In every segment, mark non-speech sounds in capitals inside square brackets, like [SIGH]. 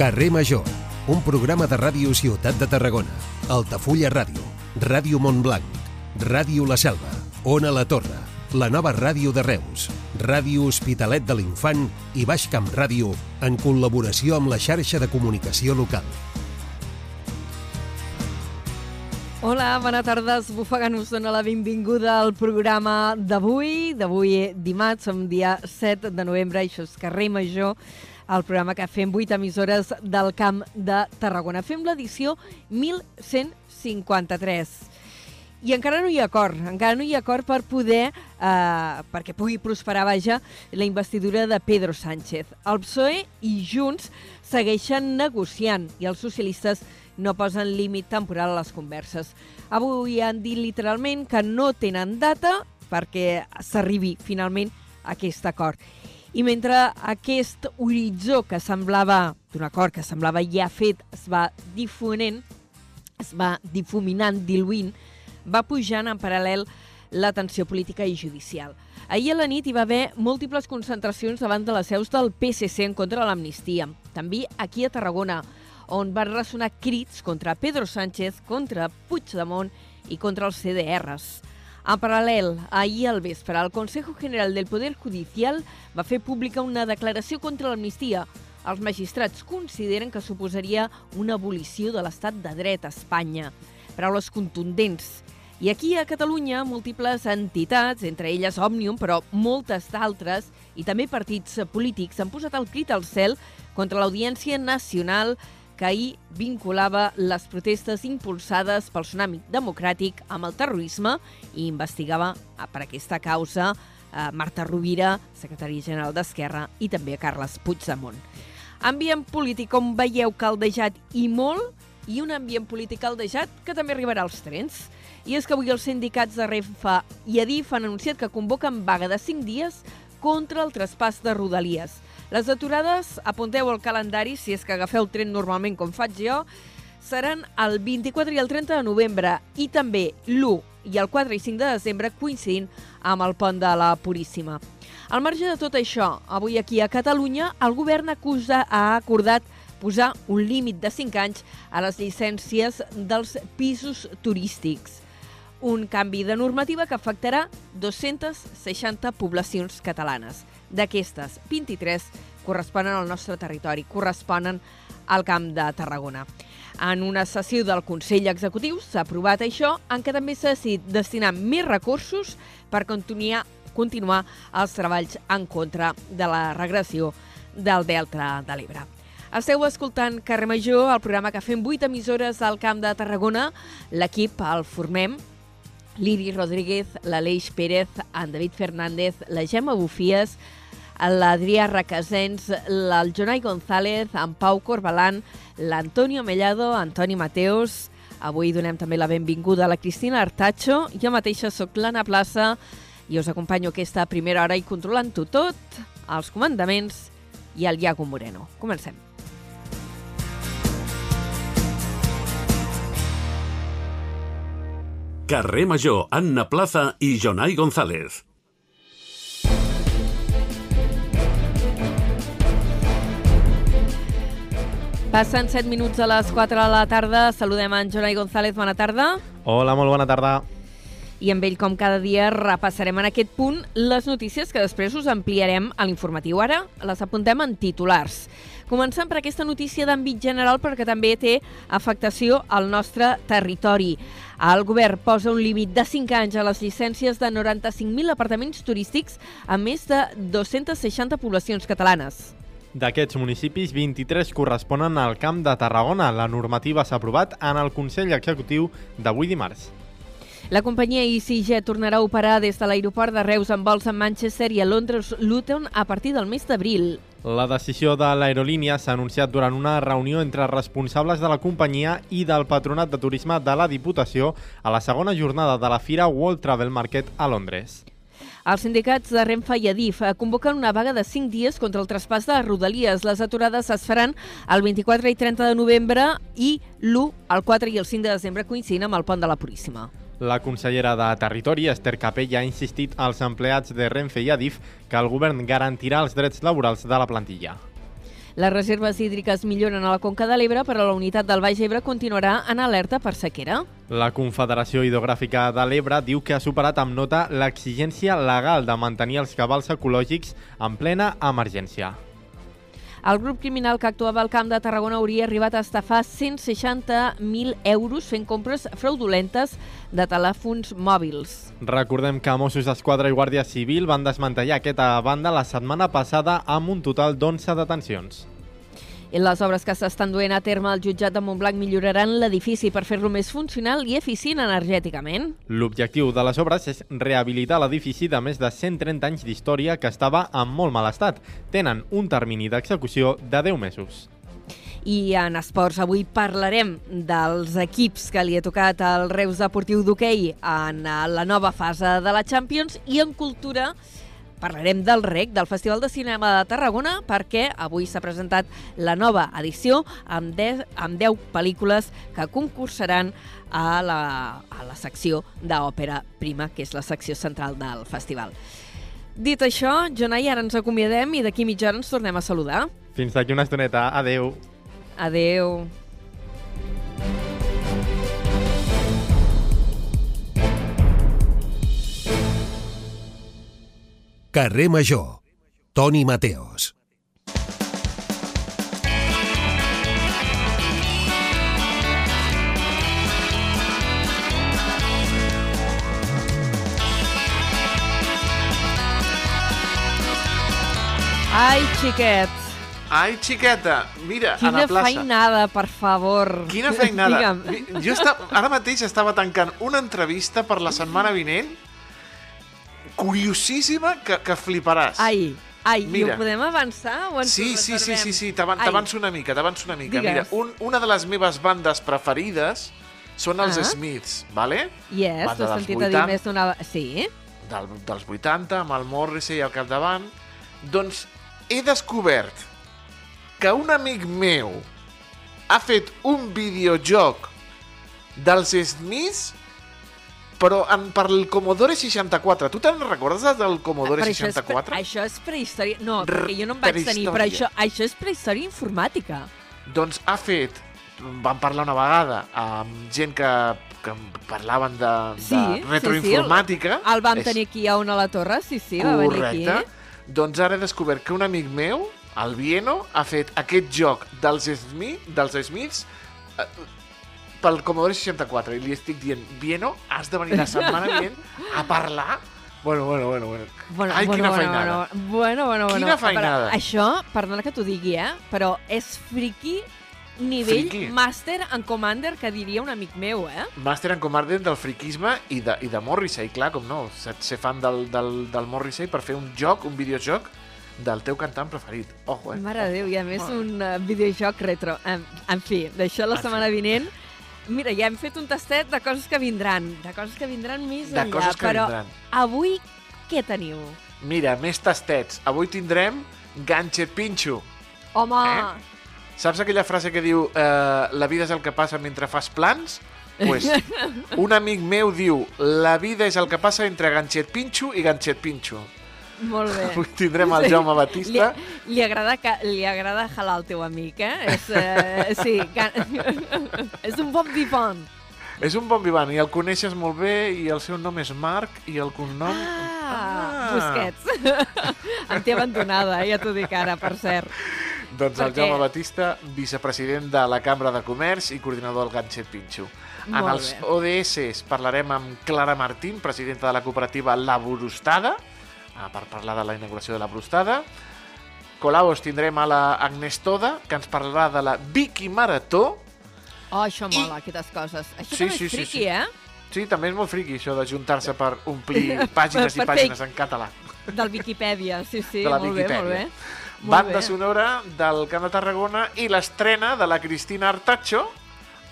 Carrer Major, un programa de ràdio Ciutat de Tarragona, Altafulla Ràdio, Ràdio Montblanc, Ràdio La Selva, Ona La Torre, la nova ràdio de Reus, Ràdio Hospitalet de l'Infant i Baix Camp Ràdio en col·laboració amb la xarxa de comunicació local. Hola, bona tarda. Esbufegant us dona la benvinguda al programa d'avui. D'avui dimarts, som dia 7 de novembre, això és Carrer Major, el programa que fem 8 emissores del Camp de Tarragona. Fem l'edició 1153. I encara no hi ha acord, encara no hi ha acord per poder, eh, perquè pugui prosperar, vaja, la investidura de Pedro Sánchez. El PSOE i Junts segueixen negociant i els socialistes no posen límit temporal a les converses. Avui han dit literalment que no tenen data perquè s'arribi finalment a aquest acord. I mentre aquest horitzó que semblava, d'un acord que semblava ja fet, es va difonent, es va difuminant, diluint, va pujant en paral·lel la tensió política i judicial. Ahir a la nit hi va haver múltiples concentracions davant de les seus del PSC en contra de l'amnistia. També aquí a Tarragona, on van ressonar crits contra Pedro Sánchez, contra Puigdemont i contra els CDRs. En paral·lel, ahir al vespre, el Consejo General del Poder Judicial va fer pública una declaració contra l'amnistia. Els magistrats consideren que suposaria una abolició de l'estat de dret a Espanya. Paraules contundents i aquí a Catalunya, múltiples entitats, entre elles Òmnium, però moltes d'altres, i també partits polítics, han posat el crit al cel contra l'Audiència Nacional que ahir vinculava les protestes impulsades pel tsunami democràtic amb el terrorisme i investigava ah, per aquesta causa a Marta Rovira, secretària general d'Esquerra, i també a Carles Puigdemont. Ambient polític, com veieu, caldejat i molt, i un ambient polític caldejat que també arribarà als trens. I és que avui els sindicats de Renfe i Adif han anunciat que convoquen vaga de 5 dies contra el traspàs de Rodalies. Les aturades, apunteu al calendari, si és que agafeu el tren normalment com faig jo, seran el 24 i el 30 de novembre i també l'1 i el 4 i 5 de desembre coincidint amb el pont de la Puríssima. Al marge de tot això, avui aquí a Catalunya, el govern acusa, ha acordat posar un límit de 5 anys a les llicències dels pisos turístics. Un canvi de normativa que afectarà 260 poblacions catalanes. D'aquestes, 23 corresponen al nostre territori, corresponen al Camp de Tarragona. En una sessió del Consell Executiu s'ha aprovat això, en què també s'ha decidit destinar més recursos per continuar, continuar els treballs en contra de la regressió del Delta de l'Ebre. Esteu escoltant Carrer Major, el programa que fem 8 emissores al Camp de Tarragona. L'equip el formem l'Iri Rodríguez, l'Aleix Pérez, en David Fernández, la Gemma Bufies, l'Adrià Requesens, el Jonai González, en Pau Corbalan, l'Antonio Mellado, Antoni Mateos. Avui donem també la benvinguda a la Cristina Artacho. Jo mateixa sóc l'Anna Plaça i us acompanyo aquesta primera hora i controlant-ho tot, els comandaments i el Iago Moreno. Comencem. Carrer Major, Anna Plaza i Jonai González. Passen 7 minuts a les 4 de la tarda. Saludem en Jonai González. Bona tarda. Hola, molt bona tarda. I amb ell, com cada dia, repassarem en aquest punt les notícies que després us ampliarem a l'informatiu. Ara les apuntem en titulars. Començant per aquesta notícia d'àmbit general perquè també té afectació al nostre territori. El govern posa un límit de 5 anys a les llicències de 95.000 apartaments turístics a més de 260 poblacions catalanes. D'aquests municipis, 23 corresponen al Camp de Tarragona. La normativa s'ha aprovat en el Consell Executiu d'avui dimarts. La companyia EasyJet tornarà a operar des de l'aeroport de Reus amb vols a Manchester i a Londres Luton a partir del mes d'abril. La decisió de l'aerolínia s'ha anunciat durant una reunió entre responsables de la companyia i del Patronat de Turisme de la Diputació a la segona jornada de la Fira World Travel Market a Londres. Els sindicats de Renfe i Adif convoquen una vaga de 5 dies contra el traspàs de Rodalies. Les aturades es faran el 24 i 30 de novembre i l'1, el 4 i el 5 de desembre coincidint amb el pont de la Puríssima. La consellera de Territori, Esther Capella, ha insistit als empleats de Renfe i Adif que el govern garantirà els drets laborals de la plantilla. Les reserves hídriques milloren a la Conca de l'Ebre, però la unitat del Baix Ebre continuarà en alerta per sequera. La Confederació Hidrogràfica de l'Ebre diu que ha superat amb nota l'exigència legal de mantenir els cabals ecològics en plena emergència. El grup criminal que actuava al Camp de Tarragona hauria arribat a estafar 160.000 euros fent compres fraudulentes de telèfons mòbils. Recordem que Mossos d'Esquadra i Guàrdia Civil van desmantellar aquesta banda la setmana passada amb un total d'11 detencions. I les obres que s'estan duent a terme al jutjat de Montblanc milloraran l'edifici per fer-lo més funcional i eficient energèticament. L'objectiu de les obres és rehabilitar l'edifici de més de 130 anys d'història que estava en molt mal estat. Tenen un termini d'execució de 10 mesos. I en esports, avui parlarem dels equips que li ha tocat al Reus Deportiu d'hoquei en la nova fase de la Champions i en cultura parlarem del REC, del Festival de Cinema de Tarragona, perquè avui s'ha presentat la nova edició amb 10, amb 10 pel·lícules que concursaran a la, a la secció d'òpera prima, que és la secció central del festival. Dit això, Jonai, ara ens acomiadem i d'aquí mitja hora ens tornem a saludar. Fins d'aquí una estoneta. Adeu. Adeu. Carrer Major. Toni Mateos. Ai, xiquet, Ai, xiqueta, mira, a quina la plaça. feinada, per favor. Quina feinada. [LAUGHS] Digue'm. Jo esta, ara mateix estava tancant una entrevista per la setmana vinent curiosíssima que, que fliparàs. Ai, ai, Mira. i ho podem avançar o ens Sí, sí, sí, sí, sí, t'avanço una mica, t'avanço una mica. Digues. Mira, un, una de les meves bandes preferides són els Ah. Smiths, vale? Yes, Banda t'ho he sentit a dir 80. més d'una... Sí? Del, dels 80, amb el Morrissey al capdavant. Doncs he descobert que un amic meu ha fet un videojoc dels Smiths però en, per el Commodore 64. Tu te'n recordes del Commodore Però això és, 64? pre- això és prehistòria... No, perquè jo no em vaig tenir, però això, això és prehistòria informàtica. Doncs ha fet... Vam parlar una vegada amb gent que, que parlaven de, Sí, de sí, retroinformàtica. El vam És tenir aquí a una a la torre, sí, sí, va venir Correcte. aquí. Doncs ara he descobert que un amic meu, el Vieno, ha fet aquest joc dels, Smith, dels Smiths eh, pel Commodore 64 i li estic dient, Vieno, has de venir la setmana [LAUGHS] vinent a parlar Bueno, bueno, bueno, bueno. Bueno, Ai, bueno, quina bueno, feinada. Bueno, bueno, bueno. Quina bueno. feinada. Però això, perdona que t'ho digui, eh? Però és friki nivell Friki. Master and Commander, que diria un amic meu, eh? Master and Commander del friquisme i de, i de Morrissey, clar, com no. Ser, fan del, del, del Morrissey per fer un joc, un videojoc del teu cantant preferit. Ojo, eh? Mare de Déu, i a més Mare. un uh, videojoc retro. En, en fi, d'això la En fi. setmana vinent. Mira, ja hem fet un tastet de coses que vindran, de coses que vindran més De enllà, coses que però vindran. avui què teniu? Mira, més tastets. Avui tindrem Ganxet Pinxo. Home, Eh? Saps aquella frase que diu eh, la vida és el que passa mentre fas plans? Pues, [LAUGHS] un amic meu diu la vida és el que passa entre ganxet pinxo i ganxet pinxo. Molt bé. Avui tindrem el Jaume Batista. Li, li, agrada que, li agrada jalar el teu amic, eh? És, eh sí, [LAUGHS] és un bon vivant. És un bon vivant i el coneixes molt bé i el seu nom és Marc i el cognom... Ah, Busquets. [LAUGHS] em té abandonada, eh? ja t'ho dic ara, per cert. Doncs el Perquè- Jaume Batista, vicepresident de la Cambra de Comerç i coordinador del Ganxet Pinxo. En els bé. ODS parlarem amb Clara Martín, presidenta de la cooperativa La Brustada, ah, per parlar de la inauguració de la Brustada. Colaos tindrem a la Agnès Toda, que ens parlarà de la Vicky Marató. Oh, això I- mola, aquestes coses. Això Sí, també sí, és sí, friqui, sí. eh? Sí, també és molt friqui això de juntar-se per omplir [LAUGHS] pàgines i Per [LAUGHS] fer- pàgines en català. Del Wikipedia, sí, sí, de la molt Viquipèdia. bé, molt bé. Molt Banda bé. sonora del Camp de Tarragona i l'estrena de la Cristina Artacho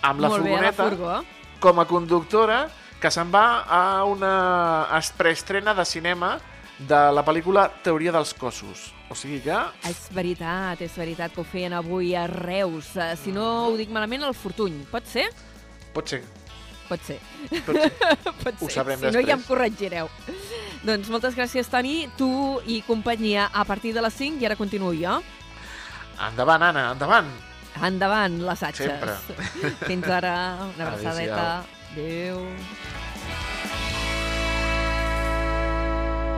amb la molt bé, a la furgoneta furgó. com a conductora que se'n va a una es- preestrena de cinema de la pel·lícula Teoria dels cossos. O sigui que... És veritat, és veritat que ho feien avui a Reus. Eh, Si no ho dic malament, el Fortuny. Pot ser? Pot ser. Pot ser. Pot ser. [LAUGHS] Pot Ho ser. sabrem si no, ja després. em corregireu. doncs moltes gràcies, Toni. Tu i companyia a partir de les 5 i ara continuo jo. Endavant, Anna, endavant. Endavant, les atxes. Sempre. Fins ara, una abraçadeta. Adéu.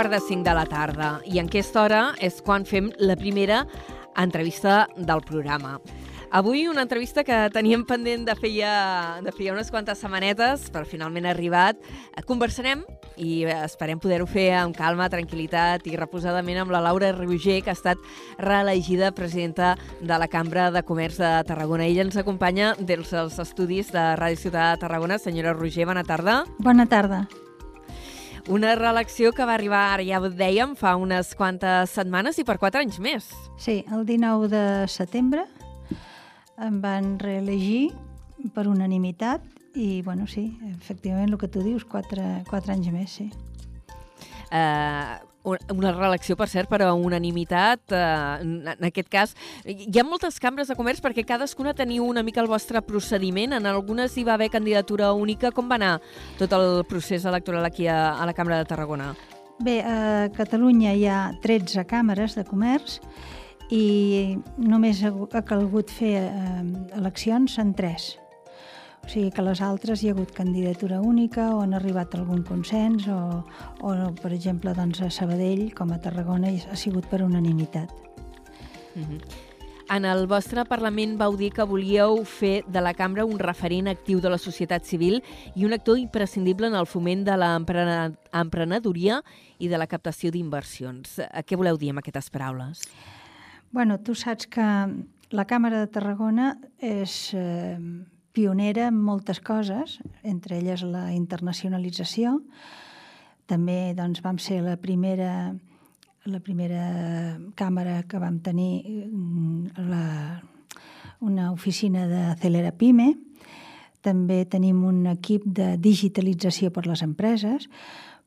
Quart de cinc de la tarda i en aquesta hora és quan fem la primera entrevista del programa. Avui una entrevista que teníem pendent de feia, de feia unes quantes setmanetes, però finalment ha arribat. Conversarem i esperem poder-ho fer amb calma, tranquil·litat i reposadament amb la Laura Riuger, que ha estat reelegida presidenta de la Cambra de Comerç de Tarragona. Ella ens acompanya dels estudis de Ràdio Ciutat de Tarragona. Senyora Roger, bona tarda. Bona tarda. Una reelecció que va arribar, ara ja ho dèiem, fa unes quantes setmanes i per quatre anys més. Sí, el 19 de setembre em van reelegir per unanimitat i, bueno, sí, efectivament, el que tu dius, quatre, quatre anys més, sí. Eh, una reelecció, per cert, per a unanimitat. Eh, en aquest cas, hi ha moltes cambres de comerç perquè cadascuna teniu una mica el vostre procediment. En algunes hi va haver candidatura única. Com va anar tot el procés electoral aquí a, a la Cambra de Tarragona? Bé, a Catalunya hi ha 13 càmeres de comerç i només ha, calgut fer eh, eleccions en 3. O sigui que les altres hi ha hagut candidatura única o han arribat a algun consens o, o per exemple, doncs, a Sabadell, com a Tarragona, ha sigut per unanimitat. Uh -huh. En el vostre Parlament vau dir que volíeu fer de la cambra un referent actiu de la societat civil i un actor imprescindible en el foment de l'emprenedoria i de la captació d'inversions. Què voleu dir amb aquestes paraules? Bueno, tu saps que la Càmera de Tarragona és eh, pionera en moltes coses, entre elles la internacionalització. També doncs, vam ser la primera, la primera càmera que vam tenir mm, la, una oficina d'Acelera Pime. També tenim un equip de digitalització per les empreses,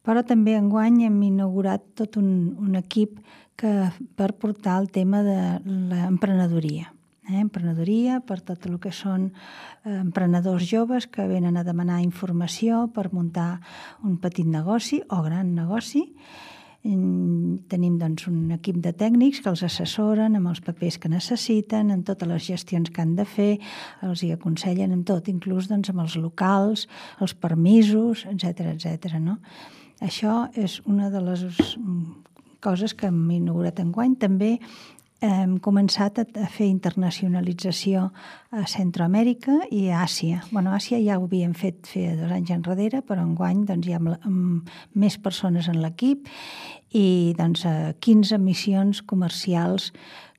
però també enguany hem inaugurat tot un, un equip que, per portar el tema de l'emprenedoria. Eh? Emprenedoria per tot el que són eh, emprenedors joves que venen a demanar informació per muntar un petit negoci o gran negoci. Tenim doncs, un equip de tècnics que els assessoren amb els papers que necessiten, en totes les gestions que han de fer, els hi aconsellen en tot, inclús doncs, amb els locals, els permisos, etc etc. no? Això és una de les coses que hem inaugurat enguany. També hem començat a, fer internacionalització a Centroamèrica i a Àsia. Bueno, a Àsia ja ho havíem fet fer dos anys enrere, però enguany doncs, hi ha més persones en l'equip i doncs, 15 missions comercials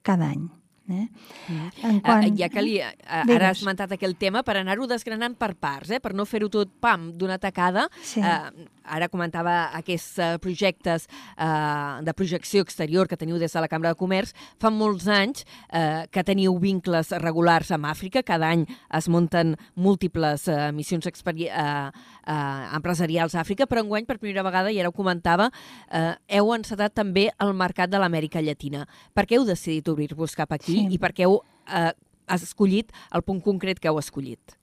cada any. Eh? Mm. En quan... uh, ja que li, uh, ara has esmentat aquell tema, per anar-ho desgranant per parts, eh? per no fer-ho tot, pam, d'una tacada, sí. uh, ara comentava aquests uh, projectes uh, de projecció exterior que teniu des de la Cambra de Comerç, fa molts anys uh, que teniu vincles regulars amb Àfrica, cada any es munten múltiples uh, missions uh, uh, empresarials a Àfrica, però enguany per primera vegada, i ara ho comentava, uh, heu encetat també el mercat de l'Amèrica Llatina. Per què heu decidit obrir-vos cap aquí sí. i per què heu uh, escollit el punt concret que heu escollit?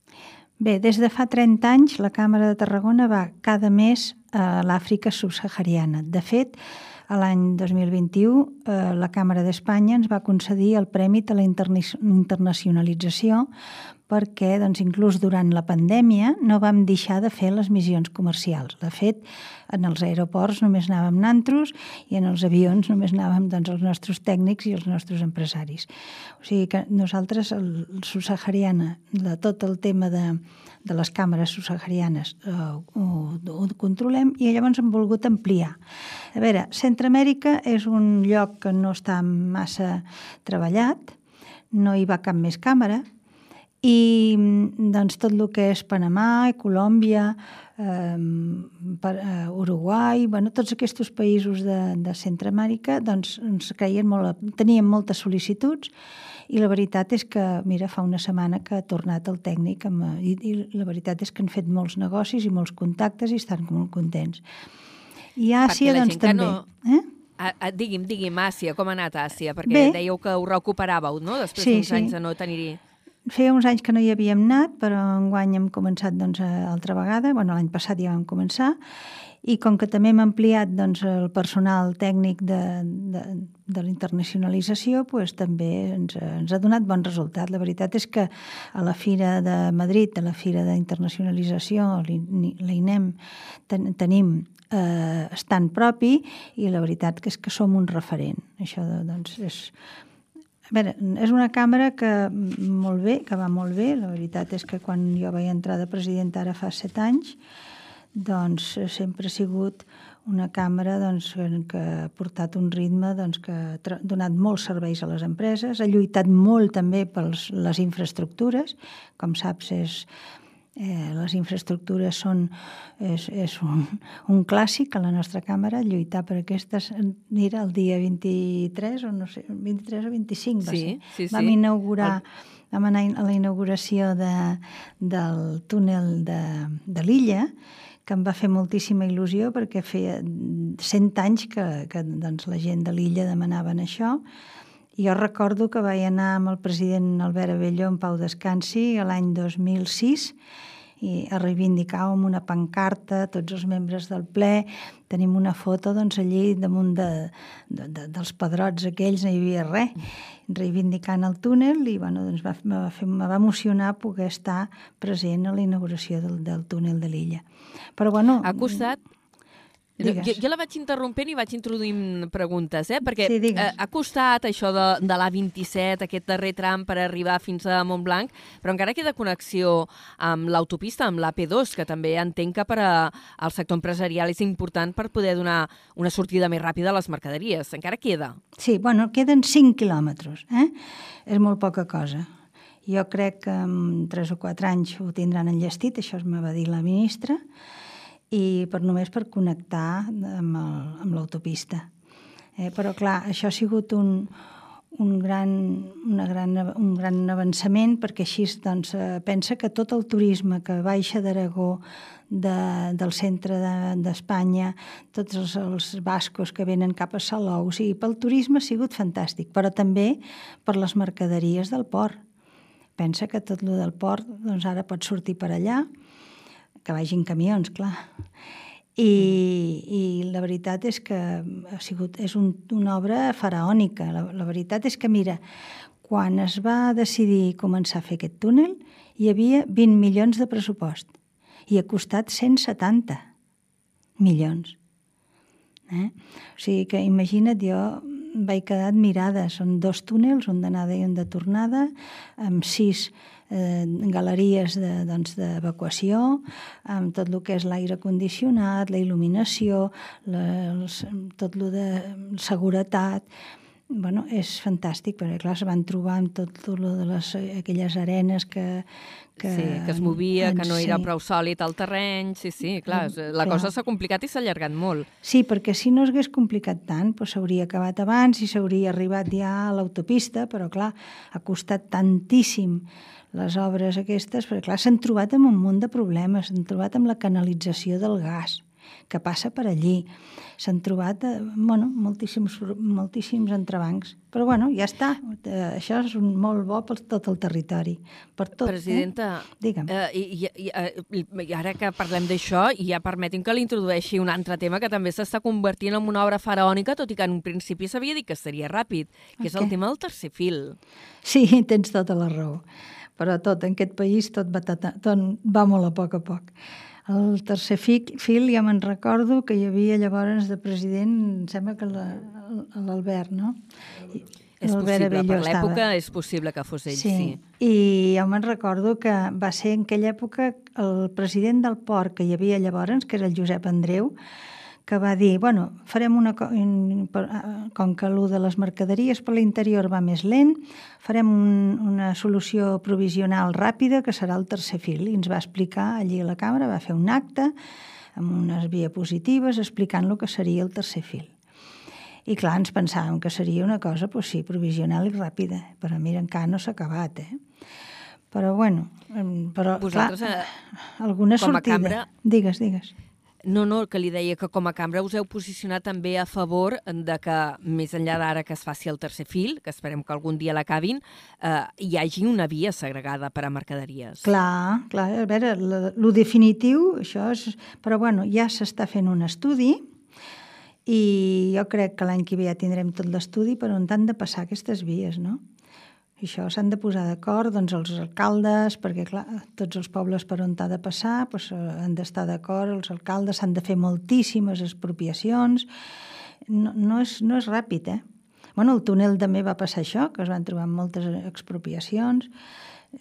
Bé, des de fa 30 anys la Càmera de Tarragona va cada mes a l'Àfrica subsahariana. De fet, a l'any 2021 eh, la Càmera d'Espanya ens va concedir el Premi de la Internacionalització perquè doncs, inclús durant la pandèmia no vam deixar de fer les missions comercials. De fet, en els aeroports només anàvem nantros i en els avions només anàvem doncs, els nostres tècnics i els nostres empresaris. O sigui que nosaltres, el, subsahariana, de tot el tema de, de les càmeres subsaharianes eh, ho, ho controlem i llavors hem volgut ampliar. A veure, Centroamèrica és un lloc que no està massa treballat, no hi va cap més càmera, i doncs, tot el que és Panamà, Colòmbia, eh, per, eh, Uruguai, bueno, tots aquests països de, de Centroamèrica doncs, ens creien molt, teníem moltes sol·licituds I la veritat és que, mira, fa una setmana que ha tornat el tècnic amb, i, i la veritat és que han fet molts negocis i molts contactes i estan molt contents. I Àsia, doncs, també. No... Eh? A, a, digui'm, digui'm, Àsia, com ha anat Àsia? Perquè Bé. dèieu que ho recuperàveu, no?, després Sí, d'uns sí. anys de no tenir-hi... Feia uns anys que no hi havíem anat, però enguany hem començat doncs, altra vegada. bueno, L'any passat ja vam començar. I com que també hem ampliat doncs, el personal tècnic de, de, de la internacionalització, doncs, també ens, ens ha donat bon resultat. La veritat és que a la Fira de Madrid, a la Fira d'Internacionalització, l'INEM, ten, tenim eh, estant propi i la veritat que és que som un referent. Això doncs, és, a veure, és una càmera que mm, molt bé, que va molt bé. La veritat és que quan jo vaig entrar de presidenta ara fa set anys, doncs sempre ha sigut una càmera doncs, que- ha portat un ritme doncs, que ha donat molts serveis a les empreses, ha lluitat molt també per les infraestructures. Com saps, és, eh, les infraestructures són, és, és un, un clàssic a la nostra càmera, lluitar per aquestes... Mira, el dia 23 o no sé, 23 o 25 va Sí, ser. sí, sí. Vam inaugurar, vam anar a la inauguració de, del túnel de, de l'illa, que em va fer moltíssima il·lusió perquè feia 100 anys que, que doncs, la gent de l'illa demanaven això. Jo recordo que vaig anar amb el president Albert Abelló en Pau Descansi l'any 2006 i a reivindicar amb una pancarta tots els membres del ple. Tenim una foto doncs, allí damunt de, de, de, dels pedrots aquells, no hi havia res, reivindicant el túnel i bueno, doncs va, va fer, va emocionar poder estar present a la inauguració del, del túnel de l'illa. Però bueno... Ha costat... Jo, Digues. jo la vaig interrompent i vaig introduint preguntes, eh? perquè Sí, digues. eh, ha costat això de, de l'A27, aquest darrer tram per arribar fins a Montblanc, però encara queda connexió amb l'autopista, amb l'AP2, que també entenc que per a, al sector empresarial és important per poder donar una sortida més ràpida a les mercaderies. Encara queda. Sí, bueno, queden 5 quilòmetres, eh? És molt poca cosa. Jo crec que en 3 o 4 anys ho tindran enllestit, això me va dir la ministra, i per només per connectar amb el- l'autopista. Eh, però, clar, això ha sigut un, un, gran, una gran, un gran avançament perquè així doncs, eh, pensa que tot el turisme que baixa d'Aragó, de, del centre de- d'Espanya, de, tots els, els bascos que venen cap a Salou, o sigui, pel turisme ha sigut fantàstic, però també per les mercaderies del port. Pensa que tot lo del port doncs ara pot sortir per allà, que vagin camions, clar. I, i la veritat és que ha sigut, és un, una obra faraònica. La, la veritat és que, mira, quan es va decidir començar a fer aquest túnel, hi havia 20 milions de pressupost i ha costat 170 milions. Eh? O sigui que imagina't, jo vaig quedar admirada. Són dos túnels, un d'anada i un de tornada, amb sis eh, galeries de- doncs, d'evacuació, doncs, amb tot el que és l'aire condicionat, la il·luminació, la, els, tot el de seguretat... Bueno, és fantàstic, perquè clar, es van trobar amb tot lo de les, aquelles arenes que... Que, sí, que es movia, que no era sí. prou sòlid el terreny, sí, sí, clar, la clar. cosa s'ha complicat i s'ha allargat molt. Sí, perquè si no s'hagués complicat tant, doncs s'hauria acabat abans i s'hauria arribat ja a l'autopista, però clar, ha costat tantíssim les obres aquestes, perquè clar, s'han trobat amb un munt de problemes, s'han trobat amb la canalització del gas que passa per allí. S'han trobat eh, bueno, moltíssims, moltíssims entrebancs. Però bueno, ja està. Eh, això és un molt bo per tot el territori. Per tot, Presidenta, Eh? Digue'm. eh, i, i, i, ara que parlem d'això, i ja permeti'm que l'introdueixi un altre tema que també s'està convertint en una obra faraònica, tot i que en un principi s'havia dit que seria ràpid, que és el tema del tercer fil. Sí, tens tota la raó. Però tot, en aquest país, tot va, tot, tot va molt a poc a poc. El tercer fil, fil ja me'n recordo que hi havia llavors de president, em sembla que la- l'Albert, no? És L'Albert possible, per l'època és possible que fos ell. Sí. sí. I jo me'n recordo que va ser en aquella època el president del port que hi havia llavors, que era el Josep Andreu, que va dir, bueno, farem una... eh, Com que allò de les mercaderies per l'interior va més lent, farem un, una solució provisional ràpida que serà el tercer fil. I ens va explicar allí a la càmera, va fer un acte amb unes diapositives explicant el que seria el tercer fil. I clar, ens pensàvem que seria una cosa, pues sí, provisional i ràpida, però mira, encara no s'ha acabat, eh? Però bueno, però Vosaltres, clar, eh, alguna com a sortida... cambra- Digues, digues. No, no, que li deia que com a cambra us heu posicionat també a favor de que, més enllà d'ara que es faci el tercer fil, que esperem que algun dia l'acabin, eh, hi hagi una via segregada per a mercaderies. Clar, clar, a veure, el definitiu, això és... Però bueno, ja s'està fent un estudi i jo crec que l'any que ve ja tindrem tot l'estudi per on han de passar aquestes vies, no? Això s'han de posar d'acord doncs, els alcaldes, perquè clar, tots els pobles per on ha de passar doncs, eh, han d'estar d'acord, els alcaldes s'han de fer moltíssimes expropiacions. No, no, és, no és ràpid, eh? Bueno, el túnel també va passar això, que es van trobar moltes expropiacions.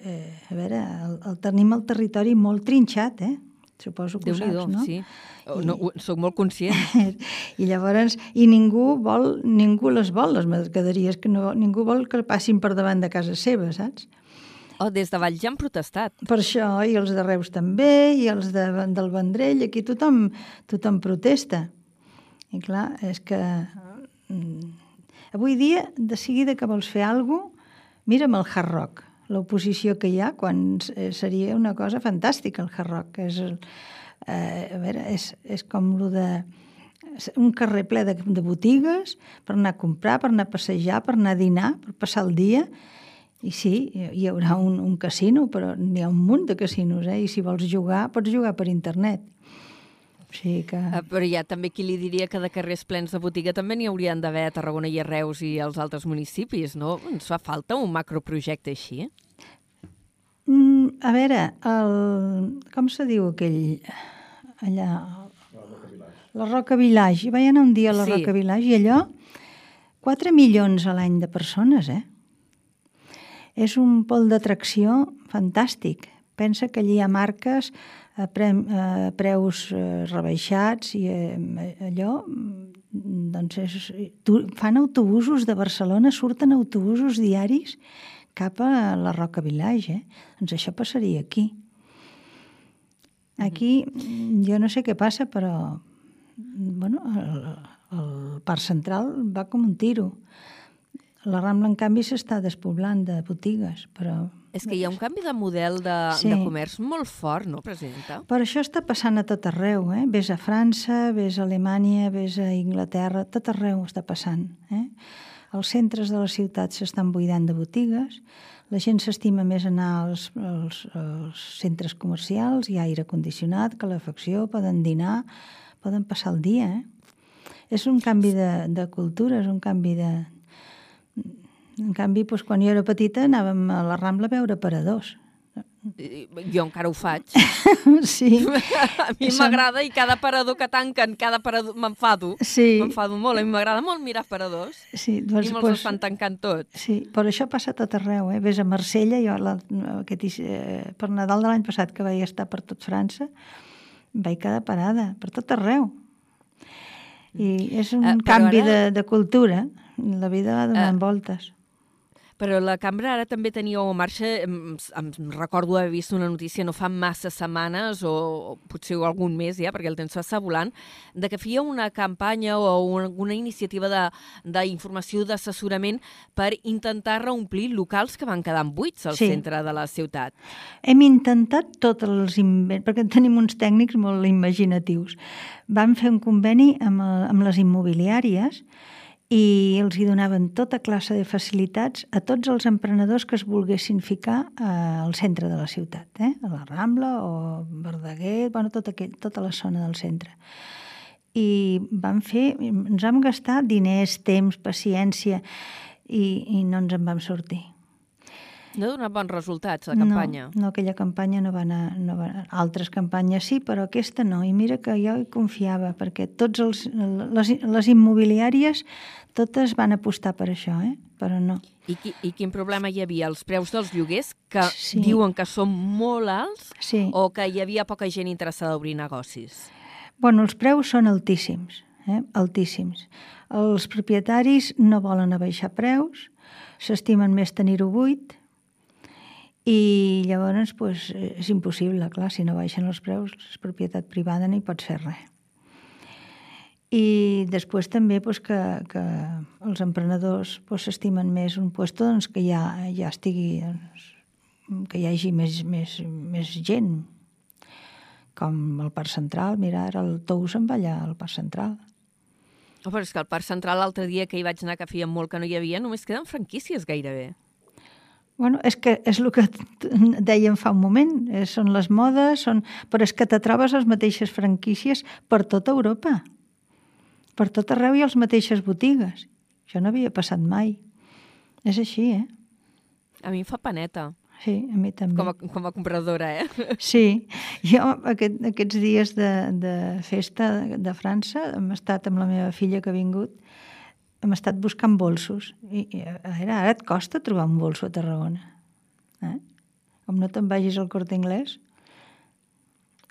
Eh, a veure, el, el, tenim el territori molt trinxat, eh? Suposo que ho Déu-n'hi-do, saps, no? sí. Oh, No, ho- soc molt conscient. [LAUGHS] I llavors, i ningú vol, ningú les vol, les mercaderies, que no, ningú vol que passin per davant de casa seva, saps? Oh, des de Valls ja han protestat. Per això, i els de Reus també, i els de, del Vendrell, aquí tothom, tothom protesta. I clar, és que... mm, Avui dia, de seguida que vols fer alguna cosa, mira'm el hard rock, l'oposició que hi ha, quan eh, seria una cosa fantàstica el hard rock. És, el- eh, a veure, és, és com lo de un carrer ple de, de botigues per anar a comprar, per anar a passejar, per anar a dinar, per passar el dia. I sí, hi haurà un, un casino, però n'hi ha un munt de casinos, eh? I si vols jugar, pots jugar per internet. O sigui que... Eh, Però hi ha també qui li diria que de carrers plens de botiga també n'hi haurien d'haver a Tarragona i a Reus i als altres municipis, no? Ens fa falta un macroprojecte així. Mm, a veure, el... com se diu aquell... Allà... La Roca Village. Vaig anar un dia a la Sí. Roca Village i allò, 4 milions a l'any de persones, eh? És un pol d'atracció fantàstic. Pensa que allí hi ha marques a, pre a preus eh, rebaixats i eh, allò mm, doncs és, tu, fan autobusos de Barcelona, surten autobusos diaris cap a la Roca Village, eh? Doncs això passaria aquí. Aquí, mm, jo no sé què passa, però bueno, el, el parc central va com un tiro. La Rambla, en canvi, s'està despoblant de botigues, però... És que hi ha un canvi de model de, Sí. de comerç molt fort, no, presidenta? Però això està passant a tot arreu, eh? Ves a França, ves a Alemanya, ves a Inglaterra, tot arreu està passant, eh? Els centres de la ciutat s'estan buidant de botigues, la gent s'estima més anar als, als, als centres comercials, hi ha aire condicionat, calefacció, poden dinar, poden passar el dia, eh? És un canvi de, de cultura, és un canvi de... En canvi, doncs, quan jo era petita anàvem a la Rambla a veure paradors. I- Jo encara ho faig. [LAUGHS] Sí. [LAUGHS] A mi Són- m'agrada i cada parador que tanquen, cada parador m'enfado. Sí. M'enfado molt. A mi m'agrada molt mirar paradors. Sí, I doncs, me'ls doncs, estan tancant tots. sí, però això passa tot arreu, eh? Ves a Marsella, jo la, aquest, eh, per Nadal de l'any passat que vaig estar per tot França, vaig quedar parada, per tot arreu. I és un Eh, canvi ara- de, de cultura, la vida va donant Eh, voltes. Però la cambra ara també tenia o marxa, em, em recordo haver vist una notícia no fa massa setmanes o, o potser algun mes ja, perquè el temps passa volant, de que feia una campanya o una, una iniciativa de- d'informació, d'assessorament per intentar reomplir locals que van quedar buits al Sí. centre de la ciutat. Hem intentat tots els invents, perquè tenim uns tècnics molt imaginatius. Vam fer un conveni amb, el, amb les immobiliàries i els hi donaven tota classe de facilitats a tots els emprenedors que es volguessin ficar eh, al centre de la ciutat, eh? a la Rambla o Verdaguer, bueno, tot aquell, tota la zona del centre. I vam fer, ens vam gastar diners, temps, paciència i, i no ens en vam sortir. No ha donat bons resultats, la campanya. No, no aquella campanya no va anar... No va anar. Altres campanyes sí, però aquesta no. I mira que jo hi confiava, perquè tots els, les, les immobiliàries totes van apostar per això, eh? però no. I, qui, I quin problema hi havia? Els preus dels lloguers, que Sí. diuen que són molt alts, Sí. o que hi havia poca gent interessada a obrir negocis? Bueno, els preus són altíssims, eh? altíssims. Els propietaris no volen abaixar preus, s'estimen més tenir-ho buit, i llavors pues, és impossible, clar, si no baixen els preus, és propietat privada no hi pots fer res. i després també doncs, que, que els emprenedors s'estimen més un lloc doncs, que ja, ja estigui doncs, que hi hagi més, més, més gent com el Parc Central, mira, ara el Tous se'n va allà al Parc Central. Oh, però és que al Parc Central l'altre dia que hi vaig anar, que feia molt que no hi havia, només queden franquícies gairebé. Bueno, és que és el que [LAUGHS] dèiem fa un moment, eh, són les modes, són... però és que te trobes les mateixes franquícies per tota Europa. Per tot arreu ha les mateixes botigues. Això no havia passat mai. És així, eh? A mi em fa paneta. Sí, a mi també. Com a, com a compradora, eh? [LAUGHS] Sí, jo aquest, aquests dies de, de festa de França hem estat amb la meva filla que ha vingut, hem estat buscant bolsos. I, i ara, ara et costa trobar un bolso a Tarragona. Eh? Com no te'n vagis al Corte Inglés.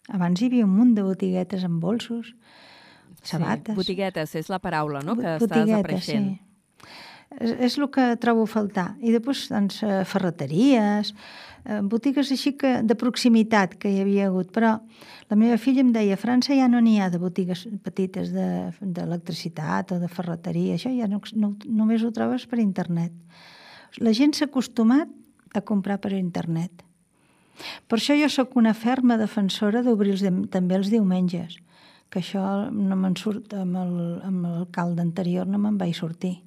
Abans hi havia un munt de botiguetes amb bolsos, sabates. Sí, botiguetes, és la paraula, no?, que Botiguetes, està desapareixent. Sí. És, és el que trobo a faltar. I després, doncs, eh, ferreteries, eh, botigues així que de proximitat que hi havia hagut. Però la meva filla em deia, a França ja no n'hi ha de botigues petites d'electricitat de, o de ferreteria. Això ja no, no, només ho trobes per internet. La gent s'ha acostumat a comprar per internet. Per això jo sóc una ferma defensora d'obrir els, també els diumenges que això no me'n surt amb el, amb el calde anterior, no me'n vaig sortir.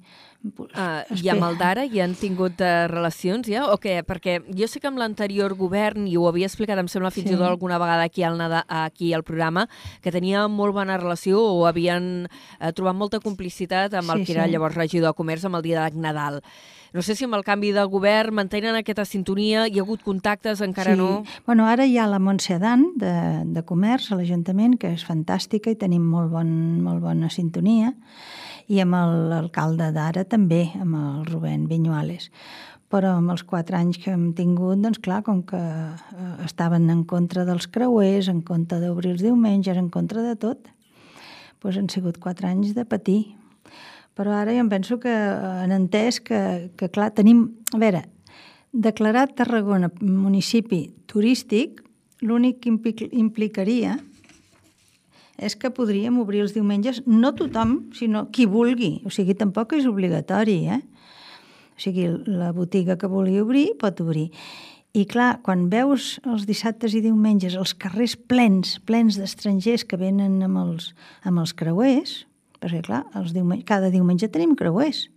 Uh, [LAUGHS] I amb el d'ara hi han tingut uh, relacions ja o què? Perquè jo sé que amb l'anterior govern, i ho havia explicat, em sembla fins sí. i tot alguna vegada aquí al, Nada, aquí al programa, que tenia molt bona relació o havien uh, trobat molta complicitat amb sí, el que era sí. llavors regidor de comerç amb el dia de Nadal. No sé si amb el canvi de govern mantenen aquesta sintonia, hi ha hagut contactes, encara sí. no? Bueno, ara hi ha la Montse Dan, de, de Comerç, a l'Ajuntament, que és fantàstica i tenim molt, bon, molt bona sintonia i amb l'alcalde d'ara també, amb el Rubén Viñuales. Però amb els quatre anys que hem tingut, doncs clar, com que eh, estaven en contra dels creuers, en contra d'obrir els diumenges, en contra de tot, doncs han sigut quatre anys de patir. Però ara jo em penso que han entès que, que clar, tenim... A veure, declarat Tarragona municipi turístic, l'únic que implicaria és que podríem obrir els diumenges, no tothom, sinó qui vulgui. O sigui, tampoc és obligatori, eh? O sigui, la botiga que vulgui obrir pot obrir. I clar, quan veus els dissabtes i diumenges els carrers plens, plens d'estrangers que venen amb els, amb els creuers, perquè clar, els diumenge, cada diumenge tenim creuers,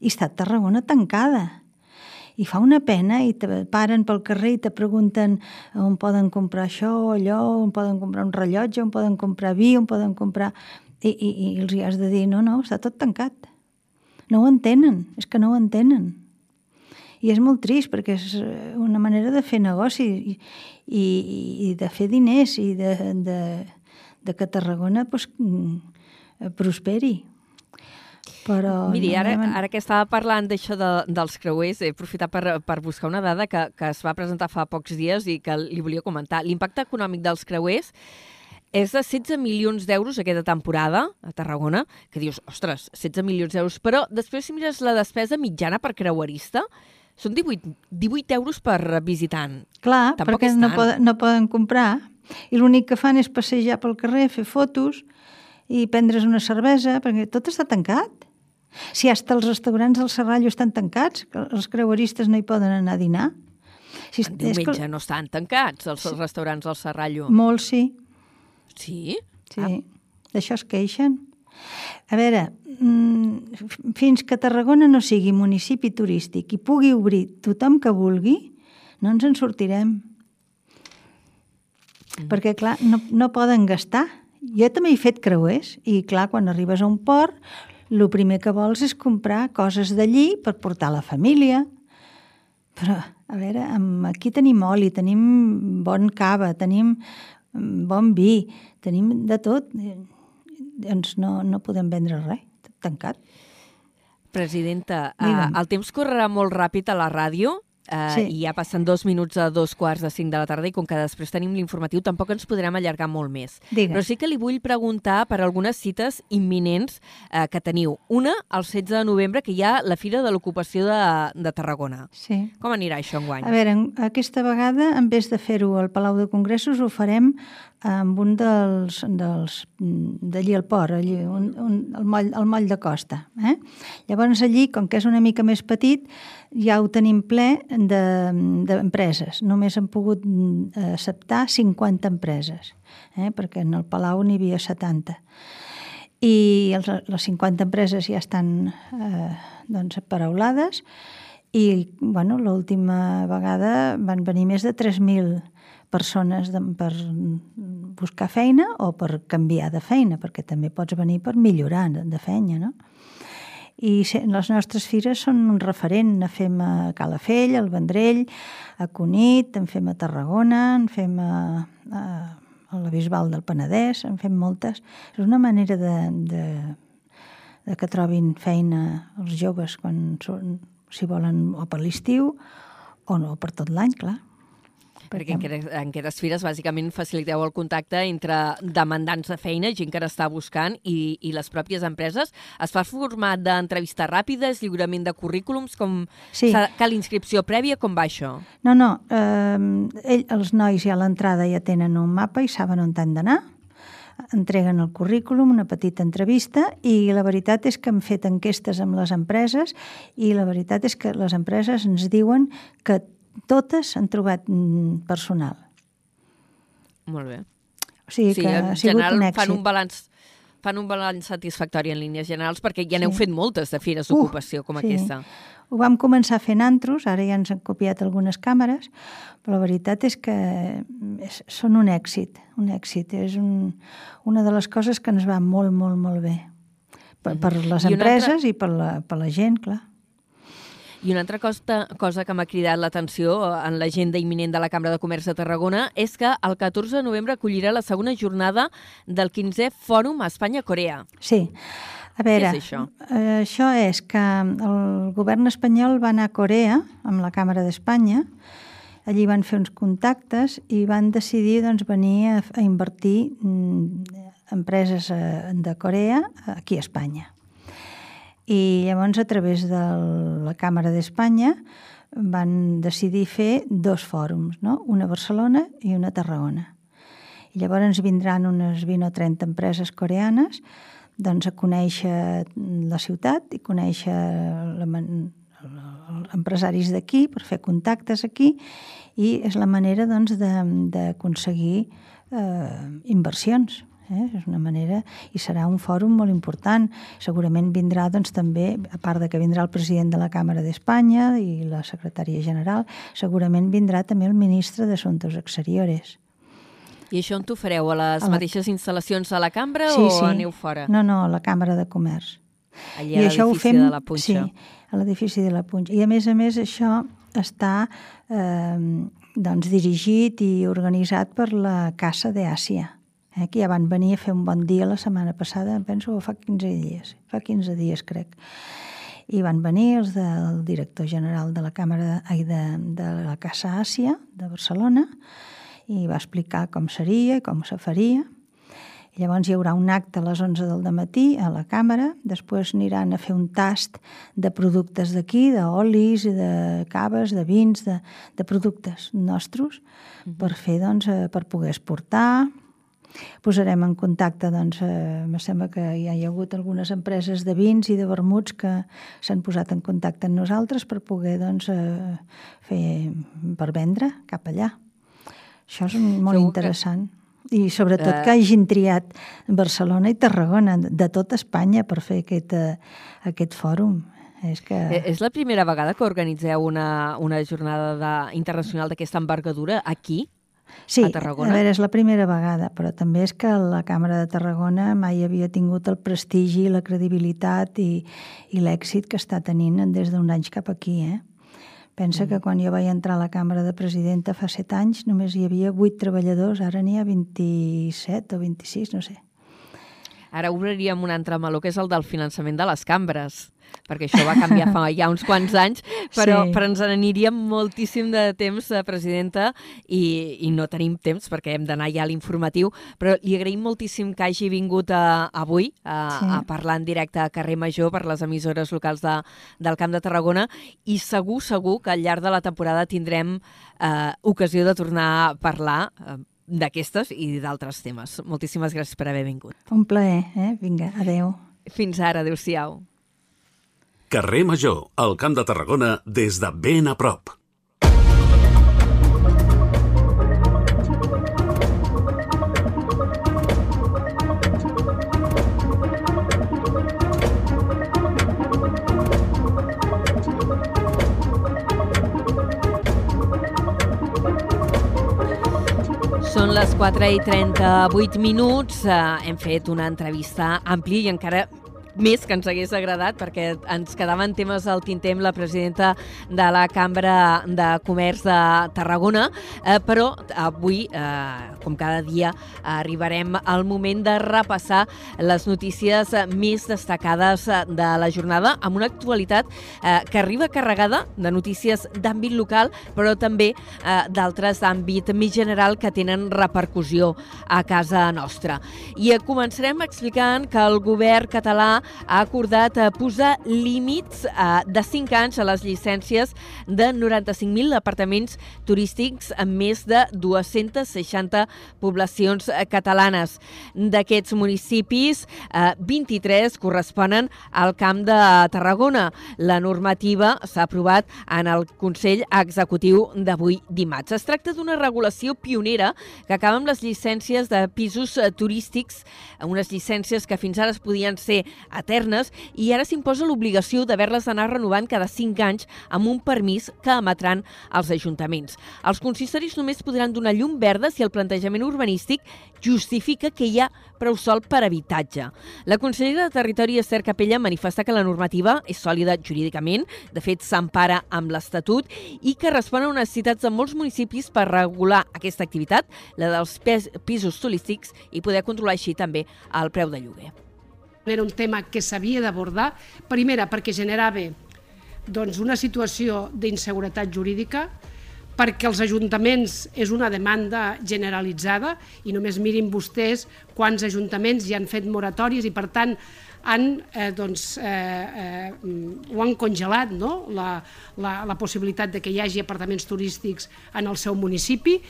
i està Tarragona tancada i fa una pena i te paren pel carrer i te pregunten on poden comprar això o allò, on poden comprar un rellotge, on poden comprar vi, on poden comprar... I, i, i els hi has de dir, no, no, està tot tancat. No ho entenen, és que no ho entenen. I és molt trist perquè és una manera de fer negoci i, i, i de fer diners i de, de, de que Tarragona pues, prosperi. Però Miri, ara, ara que estava parlant d'això de, dels creuers, he aprofitat per, per buscar una dada que, que es va presentar fa pocs dies i que li volia comentar. L'impacte econòmic dels creuers és de 16 milions d'euros aquesta temporada a Tarragona, que dius, ostres, 16 milions d'euros, però després si mires la despesa mitjana per creuerista, són 18, 18 euros per visitant. Clar, Tampoc perquè no poden, no poden comprar i l'únic que fan és passejar pel carrer, fer fotos i prendre's una cervesa, perquè tot està tancat. Si hasta els restaurants del Serrallo estan tancats, que els creueristes no hi poden anar a dinar. Si, En diumenge no estan tancats els sí. restaurants del Serrallo. Molts sí, Sí? sí. Ah. D'això es queixen. A veure, mm, fins que Tarragona no sigui municipi turístic i pugui obrir tothom que vulgui, no ens en sortirem. Mm. Perquè, clar, no, no poden gastar. Jo també he fet creuers i, clar, quan arribes a un port, el primer que vols és comprar coses d'allí per portar a la família. Però, a veure, aquí tenim oli, tenim bon cava, tenim mm, bon vi, tenim de tot. Eh, Doncs no, no podem vendre res, tancat. Presidenta, Digue'm. el temps correrà molt ràpid a la ràdio. Uh, Sí. I ja passen dos minuts a dos quarts de cinc de la tarda i com que després tenim l'informatiu tampoc ens podrem allargar molt més. Digues. Però sí que li vull preguntar per algunes cites imminents uh, que teniu. Una, el 16 de novembre, que hi ha la Fira de l'Ocupació de, de Tarragona. Sí. Com anirà això enguany? A veure, aquesta vegada, en vez de fer-ho al Palau de Congressos, ho farem amb un dels, dels d'allí al port, allí, un, un, el, moll, el moll de costa. Eh? Llavors allí, com que és una mica més petit, ja ho tenim ple de- d'empreses. De, Només han pogut mm, acceptar 50 empreses, eh? perquè en el Palau n'hi havia 70 i els, les 50 empreses ja estan eh, doncs, paraulades i bueno, l'última vegada van venir més de 3.000 persones de, per buscar feina o per canviar de feina, perquè també pots venir per millorar de feina, no? I les nostres fires són un referent. En fem a Calafell, al Vendrell, a Cunit, en fem a Tarragona, en fem a, a, a la Bisbal del Penedès, en fem moltes. És una manera de, de, de que trobin feina els joves quan són, si volen o per l'estiu o no per tot l'any, clar. Perquè en aquestes, en aquestes fires bàsicament faciliteu el contacte entre demandants de feina, gent que està buscant, i, i les pròpies empreses. Es fa format d'entrevistes ràpides, lliurament de currículums, com Sí. cal inscripció prèvia, com va això? No, no, eh, ell, els nois ja a l'entrada ja tenen un mapa i saben on han d'anar, entreguen el currículum, una petita entrevista i la veritat és que hem fet enquestes amb les empreses i la veritat és que les empreses ens diuen que totes han trobat mm, personal. Molt bé. O sigui que en ha sigut general un èxit. fan un balanç fan un balanç satisfactori en línies generals perquè ja n'heu Sí. fet moltes de fires Uh, d'ocupació com sí. aquesta. Ho vam començar fent antros, ara ja ens han copiat algunes càmeres, però la veritat és que és, són un èxit, un èxit. És un, una de les coses que ens va molt, molt, molt bé. Per, per les I una altra- empreses i per la, per la gent, clar. I una altra cosa, cosa que m'ha cridat l'atenció en l'agenda imminent de la Cambra de Comerç de Tarragona és que el 14 de novembre acollirà la segona jornada del 15è Fòrum Espanya-Corea. Sí. A veure, és això? Eh, això és que el govern espanyol va anar a Corea amb la Càmera d'Espanya, allí van fer uns contactes i van decidir doncs, venir a, a invertir mm, empreses eh, de Corea aquí a Espanya. I llavors, a través de la Càmera d'Espanya, van decidir fer dos fòrums, no? una a Barcelona i una a Tarragona. I llavors ens vindran unes 20 o 30 empreses coreanes doncs, a conèixer la ciutat i conèixer la, empresaris d'aquí per fer contactes aquí i és la manera doncs, de- d'aconseguir eh, inversions. Eh? És una manera, i serà un fòrum molt important. Segurament vindrà doncs, també, a part de que vindrà el president de la Càmera d'Espanya i la secretària general, segurament vindrà també el ministre d'Assumptes Exteriores. I això on t'ho fareu? A les A la- mateixes instal·lacions a la cambra o aneu fora? No, no, a la Càmera de Comerç. Allà a l'edifici de la Punxa. Sí, a l'edifici de la Punxa. I a més a més això està eh, doncs, dirigit i organitzat per la Casa d'Àsia, eh, que ja van venir a fer un bon dia la setmana passada, penso, fa 15 dies, fa 15 dies crec. I van venir els del director general de la Càmera ai, de, de la Casa Àsia de Barcelona i va explicar com seria i com se faria. I llavors hi haurà un acte a les 11 del matí a la càmera, després aniran a fer un tast de productes d'aquí, d'olis, de caves, de vins, de, de productes nostres, per fer, doncs, eh, per poder exportar. Posarem en contacte, doncs, eh, me sembla que ja hi ha hagut algunes empreses de vins i de vermuts que s'han posat en contacte amb nosaltres per poder, doncs, eh, fer, per vendre cap allà. Això és molt Segur que- interessant. I sobretot Eh. que hagin triat Barcelona i Tarragona, de tota Espanya, per fer aquest, eh, aquest fòrum. És que... Eh, És la primera vegada que organitzeu una, una jornada de, internacional d'aquesta envergadura aquí? Sí, a Tarragona? a veure, és la primera vegada, però també és que la Càmera de Tarragona mai havia tingut el prestigi, la credibilitat i, i l'èxit que està tenint des d'un anys cap aquí, eh? Pensa Mm. que quan jo vaig entrar a la Càmera de Presidenta fa set anys només hi havia vuit treballadors, ara n'hi ha 27 o 26, no sé. Ara obriríem un altre meló, que és el del finançament de les cambres. Perquè això va canviar fa ja uns quants anys, però, Sí. però ens n'aniria moltíssim de temps, eh, presidenta, i, i no tenim temps perquè hem d'anar ja a l'informatiu, però li agraïm moltíssim que hagi vingut a, avui a, Sí. a parlar en directe a Carrer Major per les emissores locals de, del Camp de Tarragona i segur, segur que al llarg de la temporada tindrem eh, ocasió de tornar a parlar eh, d'aquestes i d'altres temes. Moltíssimes gràcies per haver vingut. Un plaer, eh? Vinga, adeu. Fins ara, adeu-siau. Carrer Major, al Camp de Tarragona, des de ben a prop. Són les 4 i 38 minuts. Eh, hem fet una entrevista àmplia i encara més que ens hagués agradat perquè ens quedaven temes al tinter amb la presidenta de la Cambra de Comerç de Tarragona, eh, però avui, eh, com cada dia, arribarem al moment de repassar les notícies més destacades de la jornada amb una actualitat eh, que arriba carregada de notícies d'àmbit local, però també eh, d'altres d'àmbit més general que tenen repercussió a casa nostra. I començarem explicant que el govern català ha acordat eh, posar límits eh, de 5 anys a les llicències de 95.000 apartaments turístics en més de 260 poblacions eh, catalanes. D'aquests municipis, eh, 23 corresponen al Camp de Tarragona. La normativa s'ha aprovat en el Consell Executiu d'avui dimarts. Es tracta d'una regulació pionera que acaba amb les llicències de pisos turístics, unes llicències que fins ara es podien ser eternes i ara s'imposa l'obligació d'haver-les d'anar renovant cada 5 anys amb un permís que emetran els ajuntaments. Els consistoris només podran donar llum verda si el plantejament urbanístic justifica que hi ha prou sol per habitatge. La consellera de Territori, Esther Capella, manifesta que la normativa és sòlida jurídicament, de fet s'empara amb l'Estatut i que respon a unes necessitats de molts municipis per regular aquesta activitat, la dels pisos turístics, i poder controlar així també el preu de lloguer. Era un tema que s'havia d'abordar, primera perquè generava doncs, una situació d'inseguretat jurídica, perquè els ajuntaments és una demanda generalitzada i només mirin vostès quants ajuntaments ja han fet moratòries i per tant han, eh, doncs, eh, eh, ho han congelat no? la, la, la possibilitat de que hi hagi apartaments turístics en el seu municipi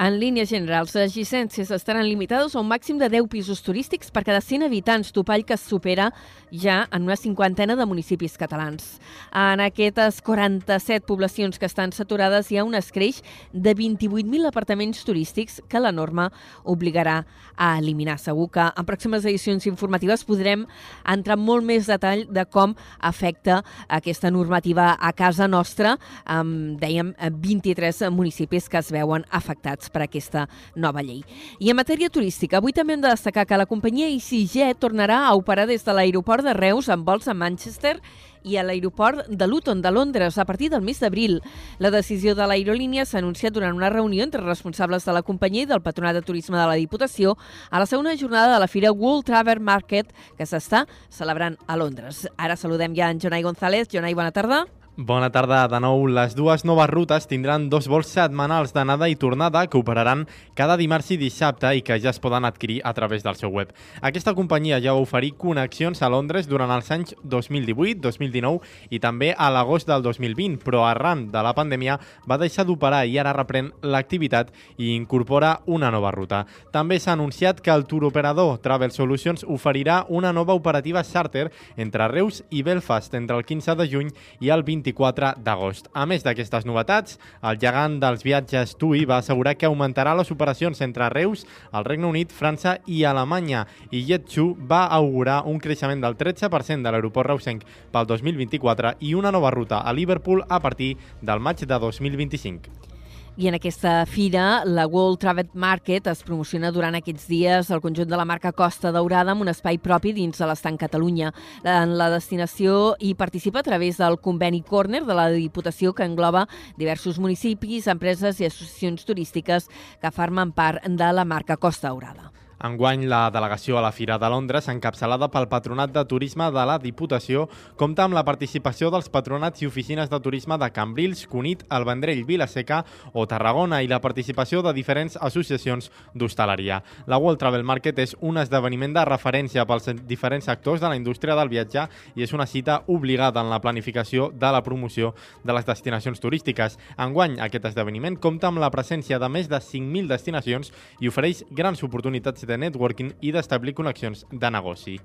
En línies generals, les llicències estaran limitades a un màxim de 10 pisos turístics per cada 100 habitants, topall que es supera ja en una cinquantena de municipis catalans. En aquestes 47 poblacions que estan saturades hi ha un escreix de 28.000 apartaments turístics que la norma obligarà a eliminar. Segur que en pròximes edicions informatives podrem entrar en molt més detall de com afecta aquesta normativa a casa nostra, amb, dèiem, 23 municipis que es veuen afectats per aquesta nova llei. I en matèria turística, avui també hem de destacar que la companyia EasyJet tornarà a operar des de l'aeroport de Reus amb vols a Manchester i a l'aeroport de Luton de Londres a partir del mes d'abril. La decisió de l'aerolínia s'ha anunciat durant una reunió entre responsables de la companyia i del Patronat de Turisme de la Diputació a la segona jornada de la Fira World Travel Market que s'està celebrant a Londres. Ara saludem ja en Jonai González. Jonai, bona tarda. Bona tarda de nou. Les dues noves rutes tindran dos vols setmanals d'anada i tornada que operaran cada dimarts i dissabte i que ja es poden adquirir a través del seu web. Aquesta companyia ja va oferir connexions a Londres durant els anys 2018, 2019 i també a l'agost del 2020, però arran de la pandèmia va deixar d'operar i ara reprèn l'activitat i incorpora una nova ruta. També s'ha anunciat que el turoperador Travel Solutions oferirà una nova operativa charter entre Reus i Belfast entre el 15 de juny i el 24 d'agost. A més d'aquestes novetats, el gegant dels viatges TUI va assegurar que augmentarà les operacions entre Reus, el Regne Unit, França i Alemanya i Jet2 va augurar un creixement del 13% de l'aeroport reusenc pel 2024 i una nova ruta a Liverpool a partir del maig de 2025. I en aquesta fira, la World Travel Market es promociona durant aquests dies al conjunt de la marca Costa Daurada amb un espai propi dins de l'estanc Catalunya. En la destinació hi participa a través del conveni Corner de la Diputació que engloba diversos municipis, empreses i associacions turístiques que formen part de la marca Costa Daurada. Enguany, la delegació a la Fira de Londres, encapçalada pel Patronat de Turisme de la Diputació, compta amb la participació dels patronats i oficines de turisme de Cambrils, Cunit, El Vendrell, Vilaseca o Tarragona i la participació de diferents associacions d'hostaleria. La World Travel Market és un esdeveniment de referència pels diferents sectors de la indústria del viatge i és una cita obligada en la planificació de la promoció de les destinacions turístiques. Enguany, aquest esdeveniment compta amb la presència de més de 5.000 destinacions i ofereix grans oportunitats de networking i d'establir connexions de negoci.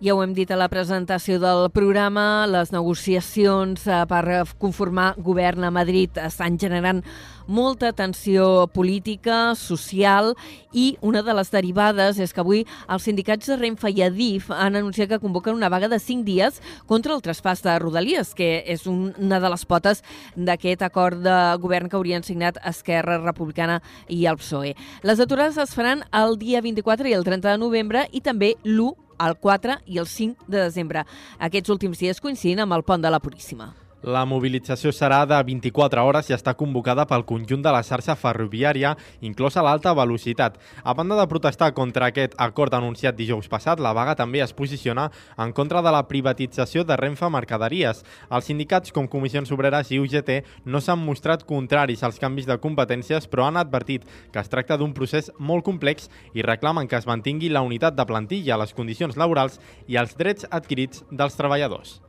Ja ho hem dit a la presentació del programa, les negociacions eh, per conformar govern a Madrid estan generant molta tensió política, social i una de les derivades és que avui els sindicats de Renfe i Adif han anunciat que convoquen una vaga de 5 dies contra el traspàs de Rodalies, que és una de les potes d'aquest acord de govern que haurien signat Esquerra Republicana i el PSOE. Les aturades es faran el dia 24 i el 30 de novembre i també l'1 el 4 i el 5 de desembre. Aquests últims dies coincidint amb el pont de la Puríssima. La mobilització serà de 24 hores i està convocada pel conjunt de la xarxa ferroviària, inclosa l'alta velocitat. A banda de protestar contra aquest acord anunciat dijous passat, la vaga també es posiciona en contra de la privatització de Renfe Mercaderies. Els sindicats com Comissions Obreres i UGT no s'han mostrat contraris als canvis de competències, però han advertit que es tracta d'un procés molt complex i reclamen que es mantingui la unitat de plantilla, les condicions laborals i els drets adquirits dels treballadors.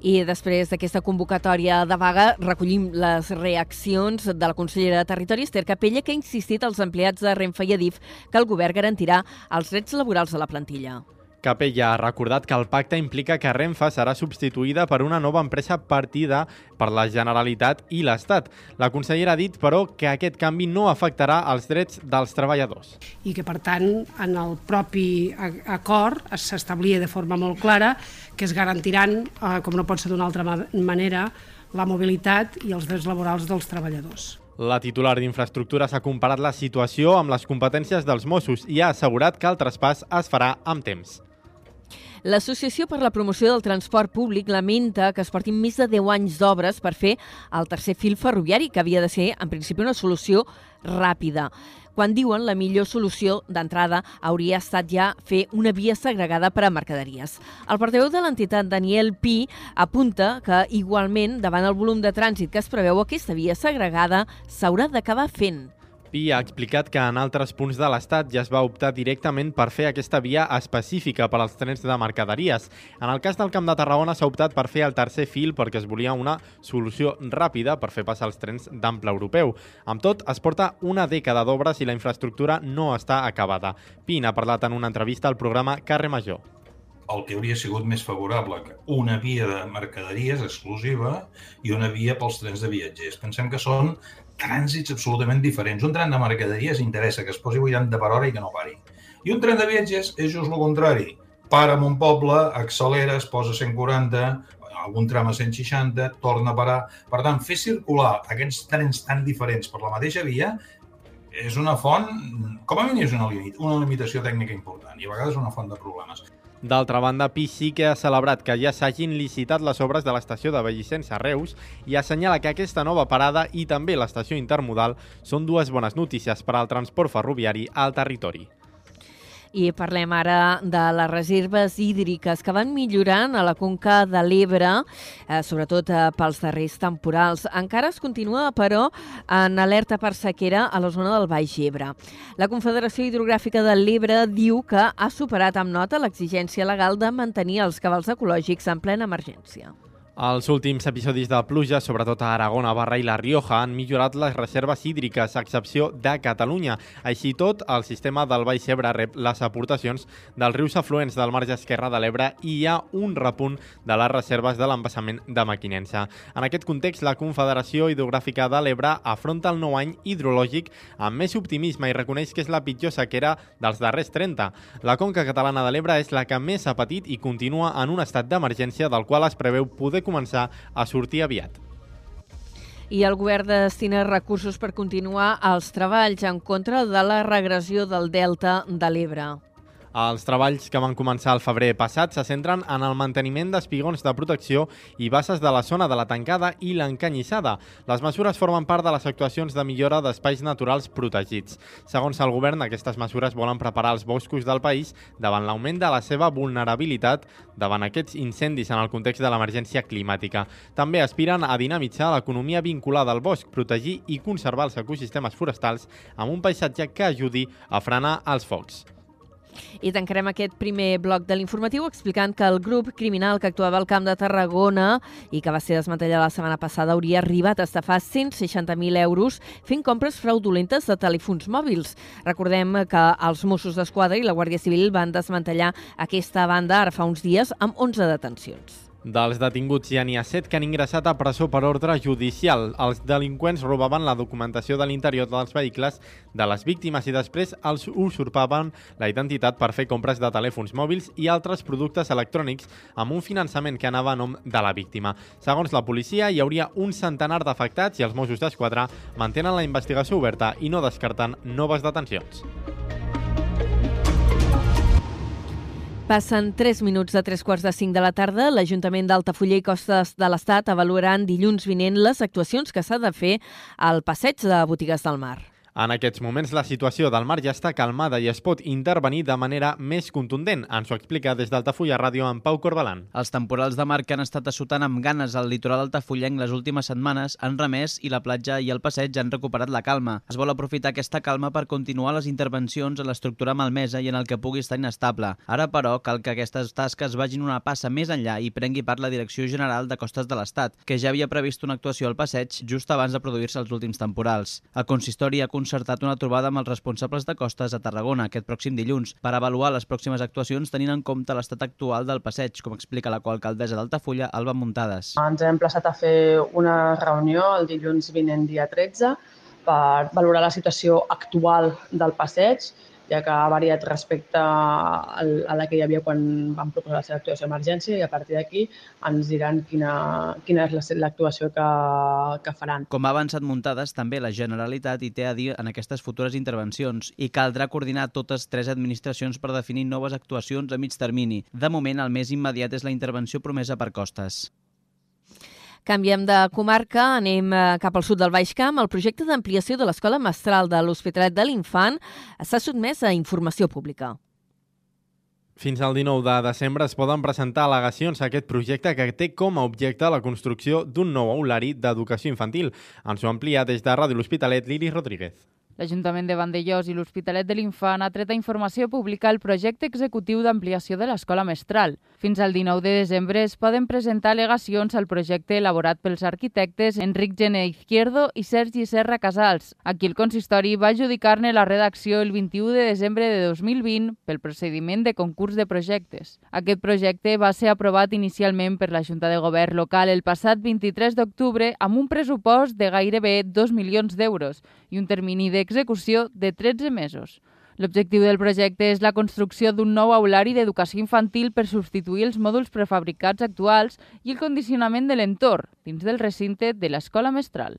I després d'aquesta convocatòria de vaga recollim les reaccions de la consellera de Territori, Esther Capella, que ha insistit als empleats de Renfe i Adif que el govern garantirà els drets laborals de la plantilla. Capella ha recordat que el pacte implica que Renfe serà substituïda per una nova empresa partida per la Generalitat i l'Estat. La consellera ha dit, però, que aquest canvi no afectarà els drets dels treballadors. I que, per tant, en el propi acord s'establia de forma molt clara que es garantiran, eh, com no pot ser d'una altra manera, la mobilitat i els drets laborals dels treballadors. La titular d'Infraestructures ha comparat la situació amb les competències dels Mossos i ha assegurat que el traspàs es farà amb temps. L'Associació per la Promoció del Transport Públic lamenta que es portin més de 10 anys d'obres per fer el tercer fil ferroviari, que havia de ser, en principi, una solució ràpida quan diuen la millor solució d'entrada hauria estat ja fer una via segregada per a mercaderies. El portaveu de l'entitat, Daniel Pi, apunta que igualment, davant el volum de trànsit que es preveu, aquesta via segregada s'haurà d'acabar fent. Pi ha explicat que en altres punts de l'Estat ja es va optar directament per fer aquesta via específica per als trens de mercaderies. En el cas del Camp de Tarragona s'ha optat per fer el tercer fil perquè es volia una solució ràpida per fer passar els trens d'ample europeu. Amb tot, es porta una dècada d'obres i la infraestructura no està acabada. Pi n'ha parlat en una entrevista al programa Carre Major el que hauria sigut més favorable que una via de mercaderies exclusiva i una via pels trens de viatgers. Pensem que són trànsits absolutament diferents. Un tren de mercaderies interessa que es posi 80 per hora i que no pari. I un tren de viatgers és just el contrari. Para en un poble, accelera, es posa 140, algun tram a 160, torna a parar. Per tant, fer circular aquests trens tan diferents per la mateixa via és una font, com a mínim és una, limit, una limitació tècnica important i a vegades una font de problemes. D'altra banda, Pi sí que ha celebrat que ja s'hagin licitat les obres de l'estació de Bellicens a Reus i assenyala que aquesta nova parada i també l'estació intermodal són dues bones notícies per al transport ferroviari al territori. I parlem ara de les reserves hídriques que van millorant a la conca de l'Ebre, eh, sobretot eh, pels darrers temporals. Encara es continua, però, en alerta per sequera a la zona del Baix Ebre. La Confederació Hidrogràfica de l'Ebre diu que ha superat amb nota l'exigència legal de mantenir els cabals ecològics en plena emergència. Els últims episodis de pluja, sobretot a Aragó, Navarra i La Rioja, han millorat les reserves hídriques, a excepció de Catalunya. Així tot, el sistema del Baix Ebre rep les aportacions dels rius afluents del marge esquerre de l'Ebre i hi ha un repunt de les reserves de l'embassament de Maquinensa. En aquest context, la Confederació Hidrogràfica de l'Ebre afronta el nou any hidrològic amb més optimisme i reconeix que és la pitjor sequera dels darrers 30. La conca catalana de l'Ebre és la que més ha patit i continua en un estat d'emergència del qual es preveu poder començar a sortir aviat i el govern destina recursos per continuar els treballs en contra de la regressió del delta de l'Ebre. Els treballs que van començar al febrer passat se centren en el manteniment d'espigons de protecció i bases de la zona de la tancada i l'encanyissada. Les mesures formen part de les actuacions de millora d'espais naturals protegits. Segons el govern, aquestes mesures volen preparar els boscos del país davant l'augment de la seva vulnerabilitat davant aquests incendis en el context de l'emergència climàtica. També aspiren a dinamitzar l'economia vinculada al bosc, protegir i conservar els ecosistemes forestals amb un paisatge que ajudi a frenar els focs. I tancarem aquest primer bloc de l'informatiu explicant que el grup criminal que actuava al Camp de Tarragona i que va ser desmantellat la setmana passada hauria arribat a estafar 160.000 euros fent compres fraudulentes de telèfons mòbils. Recordem que els Mossos d'Esquadra i la Guàrdia Civil van desmantellar aquesta banda ara fa uns dies amb 11 detencions. Dels detinguts ja n'hi ha set que han ingressat a presó per ordre judicial. Els delinqüents robaven la documentació de l'interior dels vehicles de les víctimes i després els usurpaven la identitat per fer compres de telèfons mòbils i altres productes electrònics amb un finançament que anava a nom de la víctima. Segons la policia, hi hauria un centenar d'afectats i els Mossos d'Esquadra mantenen la investigació oberta i no descarten noves detencions. Passen 3 minuts de 3 quarts de 5 de la tarda. L'Ajuntament d'Altafulla i Costes de l'Estat avaluaran dilluns vinent les actuacions que s'ha de fer al passeig de botigues del mar. En aquests moments la situació del mar ja està calmada i es pot intervenir de manera més contundent. Ens ho explica des d'Altafulla Ràdio en Pau Corbalan. Els temporals de mar que han estat assotant amb ganes al litoral altafullenc les últimes setmanes han remès i la platja i el passeig han recuperat la calma. Es vol aprofitar aquesta calma per continuar les intervencions a l'estructura malmesa i en el que pugui estar inestable. Ara, però, cal que aquestes tasques vagin una passa més enllà i prengui part la Direcció General de Costes de l'Estat, que ja havia previst una actuació al passeig just abans de produir-se els últims temporals. El consistori ha concertat una trobada amb els responsables de costes a Tarragona aquest pròxim dilluns per avaluar les pròximes actuacions tenint en compte l'estat actual del passeig, com explica la coalcaldessa d'Altafulla, Alba Muntades. Ens hem plaçat a fer una reunió el dilluns vinent dia 13 per valorar la situació actual del passeig ja que ha variat respecte a la que hi havia quan vam proposar la seva actuació d'emergència i a partir d'aquí ens diran quina, quina és l'actuació que, que faran. Com ha avançat muntades, també la Generalitat hi té a dir en aquestes futures intervencions i caldrà coordinar totes tres administracions per definir noves actuacions a mig termini. De moment, el més immediat és la intervenció promesa per Costes. Canviem de comarca, anem eh, cap al sud del Baix Camp. El projecte d'ampliació de l'Escola Mestral de l'Hospitalet de l'Infant s'ha sotmès a informació pública. Fins al 19 de desembre es poden presentar al·legacions a aquest projecte que té com a objecte la construcció d'un nou aulari d'educació infantil. Ens ho amplia des de Ràdio L'Hospitalet, Lili Rodríguez. L'Ajuntament de Vandellós i l'Hospitalet de l'Infant ha tret a informació pública el projecte executiu d'ampliació de l'escola mestral. Fins al 19 de desembre es poden presentar al·legacions al projecte elaborat pels arquitectes Enric Gené Izquierdo i Sergi Serra Casals. Aquí el consistori va adjudicar-ne la redacció el 21 de desembre de 2020 pel procediment de concurs de projectes. Aquest projecte va ser aprovat inicialment per la Junta de Govern local el passat 23 d'octubre amb un pressupost de gairebé 2 milions d'euros i un termini de execució de 13 mesos. L'objectiu del projecte és la construcció d'un nou aulari d'educació infantil per substituir els mòduls prefabricats actuals i el condicionament de l'entorn dins del recinte de l'escola mestral.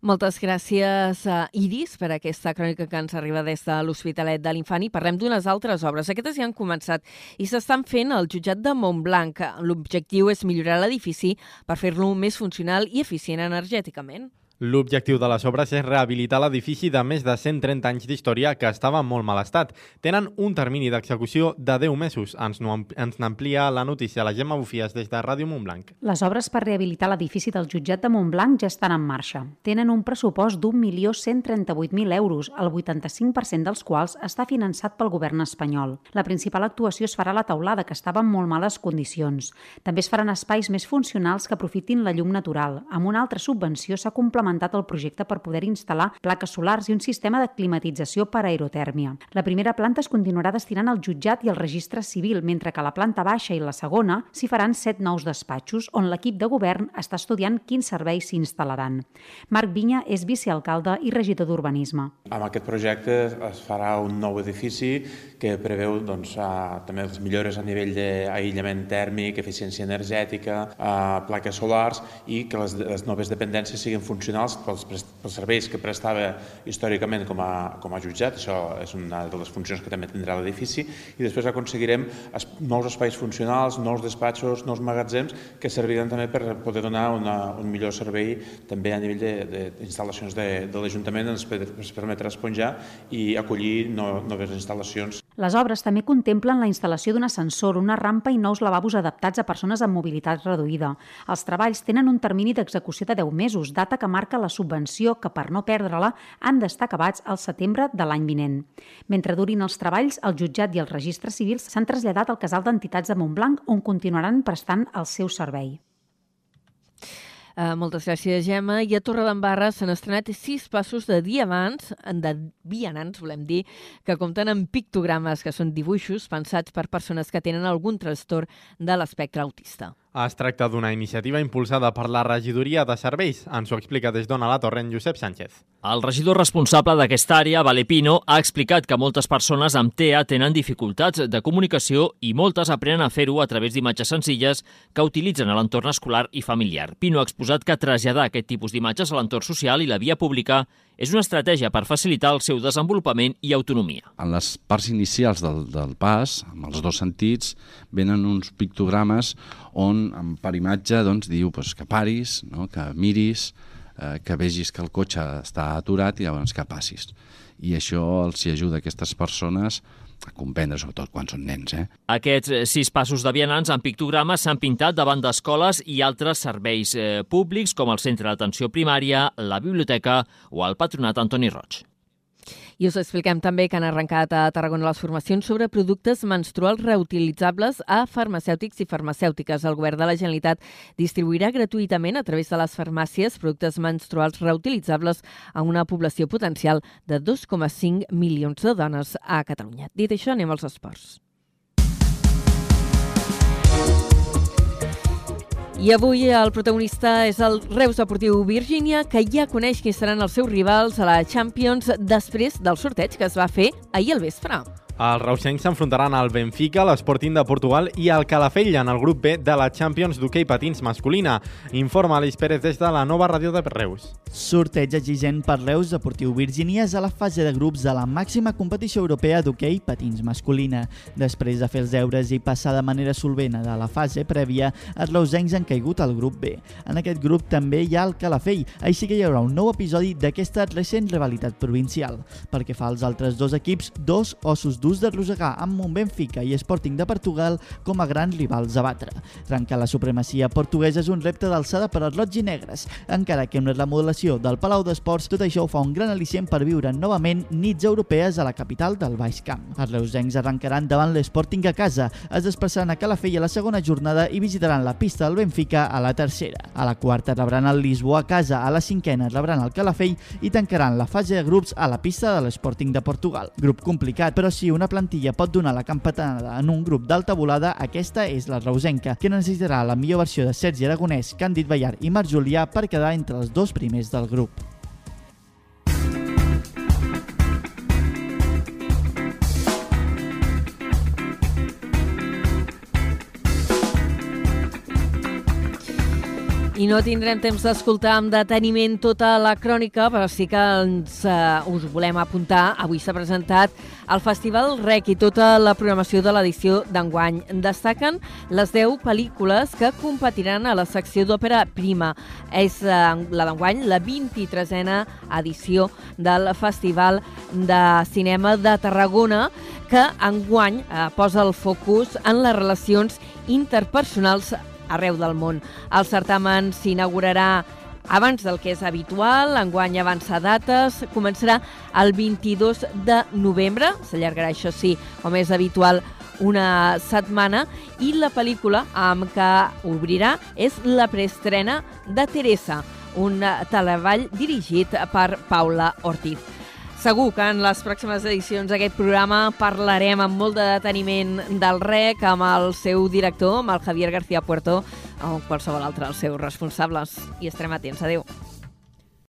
Moltes gràcies, a Iris, per aquesta crònica que ens arriba des de l'Hospitalet de l'Infant i parlem d'unes altres obres. Aquestes ja han començat i s'estan fent al jutjat de Montblanc. L'objectiu és millorar l'edifici per fer-lo més funcional i eficient energèticament. L'objectiu de les obres és rehabilitar l'edifici de més de 130 anys d'història que estava en molt mal estat. Tenen un termini d'execució de 10 mesos. Ens, no, ens n'amplia la notícia la Gemma Bufies des de Ràdio Montblanc. Les obres per rehabilitar l'edifici del jutjat de Montblanc ja estan en marxa. Tenen un pressupost d'1.138.000 euros, el 85% dels quals està finançat pel govern espanyol. La principal actuació es farà a la taulada, que estava en molt males condicions. També es faran espais més funcionals que aprofitin la llum natural. Amb una altra subvenció s'ha complementat implementat el projecte per poder instal·lar plaques solars i un sistema de climatització per aerotèrmia. La primera planta es continuarà destinant al jutjat i al registre civil, mentre que a la planta baixa i la segona s'hi faran set nous despatxos, on l'equip de govern està estudiant quins serveis s'hi instal·laran. Marc Vinya és vicealcalde i regidor d'Urbanisme. Amb aquest projecte es farà un nou edifici que preveu doncs, uh, també les millores a nivell d'aïllament tèrmic, eficiència energètica, uh, plaques solars i que les, les noves dependències siguin funcionals funcionals pels, pels serveis que prestava històricament com a, com a jutjat, això és una de les funcions que també tindrà l'edifici, i després aconseguirem es, nous espais funcionals, nous despatxos, nous magatzems, que serviran també per poder donar una, un millor servei també a nivell d'instal·lacions de, de, de l'Ajuntament, ens, ens permetrà esponjar i acollir no, noves instal·lacions. Les obres també contemplen la instal·lació d'un ascensor, una rampa i nous lavabos adaptats a persones amb mobilitat reduïda. Els treballs tenen un termini d'execució de 10 mesos, data que marca la subvenció que, per no perdre-la, han d'estar acabats al setembre de l'any vinent. Mentre durin els treballs, el jutjat i els registres civils s'han traslladat al casal d'entitats de Montblanc, on continuaran prestant el seu servei. Uh, moltes gràcies, Gemma. I a Torredembarra s'han estrenat sis passos de diamants, de vianants, volem dir, que compten amb pictogrames, que són dibuixos pensats per persones que tenen algun trastorn de l'espectre autista. Es tracta d'una iniciativa impulsada per la regidoria de serveis. Ens ho explica des d'Ona la Torre en Josep Sánchez. El regidor responsable d'aquesta àrea, Valepino, ha explicat que moltes persones amb TEA tenen dificultats de comunicació i moltes aprenen a fer-ho a través d'imatges senzilles que utilitzen a l'entorn escolar i familiar. Pino ha exposat que traslladar aquest tipus d'imatges a l'entorn social i la via pública és una estratègia per facilitar el seu desenvolupament i autonomia. En les parts inicials del, del pas, amb els dos sentits, venen uns pictogrames on per imatge doncs, diu doncs, que paris, no? que miris, eh, que vegis que el cotxe està aturat i llavors que passis. I això els hi ajuda a aquestes persones a comprendre, sobretot quan són nens. Eh? Aquests eh, sis passos de vianants en pictogrames s'han pintat davant d'escoles i altres serveis eh, públics com el Centre d'Atenció Primària, la Biblioteca o el Patronat Antoni Roig. I us expliquem també que han arrencat a Tarragona les formacions sobre productes menstruals reutilitzables a farmacèutics i farmacèutiques. El govern de la Generalitat distribuirà gratuïtament a través de les farmàcies productes menstruals reutilitzables a una població potencial de 2,5 milions de dones a Catalunya. Dit això, anem als esports. I avui el protagonista és el Reus Deportiu Virgínia, que ja coneix qui seran els seus rivals a la Champions després del sorteig que es va fer ahir al vespre. Els reusencs s'enfrontaran al Benfica, l'Sporting de Portugal i al Calafell en el grup B de la Champions d'hoquei patins masculina. Informa Alice Pérez des de la nova ràdio de Reus. Sorteig exigent per Reus Deportiu Virginia és a la fase de grups de la màxima competició europea d'hoquei patins masculina. Després de fer els deures i passar de manera solvent a la fase prèvia, els reusencs han caigut al grup B. En aquest grup també hi ha el Calafell, així que hi haurà un nou episodi d'aquesta recent rivalitat provincial. Perquè fa als altres dos equips, dos ossos durs d'ús de rosegar amb un Benfica i Sporting de Portugal com a grans rivals a batre. Trencar la supremacia portuguesa és un repte d'alçada per als roig i negres, encara que amb la remodelació del Palau d'Esports tot això fa un gran al·licient per viure novament nits europees a la capital del Baix Camp. Els reusencs arrencaran davant l'Sporting a casa, es desplaçaran a Calafell a la segona jornada i visitaran la pista del Benfica a la tercera. A la quarta rebran el Lisboa a casa, a la cinquena rebran el Calafell i tancaran la fase de grups a la pista de l'Sporting de Portugal. Grup complicat, però sí una plantilla pot donar la campatanada en un grup d'alta volada, aquesta és la reusenca, que necessitarà la millor versió de Sergi Aragonès, Càndid Ballar i Marc Julià per quedar entre els dos primers del grup. I no tindrem temps d'escoltar amb deteniment tota la crònica, però sí que ens, uh, us volem apuntar. Avui s'ha presentat el Festival REC i tota la programació de l'edició d'enguany. Destaquen les 10 pel·lícules que competiran a la secció d'òpera prima. És uh, la d'enguany la 23a edició del Festival de Cinema de Tarragona, que enguany uh, posa el focus en les relacions interpersonals arreu del món. El certamen s'inaugurarà abans del que és habitual, enguany avança dates, començarà el 22 de novembre, s'allargarà això sí, com és habitual, una setmana, i la pel·lícula amb què obrirà és la preestrena de Teresa, un teleball dirigit per Paula Ortiz. Segur que en les pròximes edicions d'aquest programa parlarem amb molt de deteniment del REC, amb el seu director, amb el Javier García Puerto, o qualsevol altre dels seus responsables. I estarem atents. Adéu.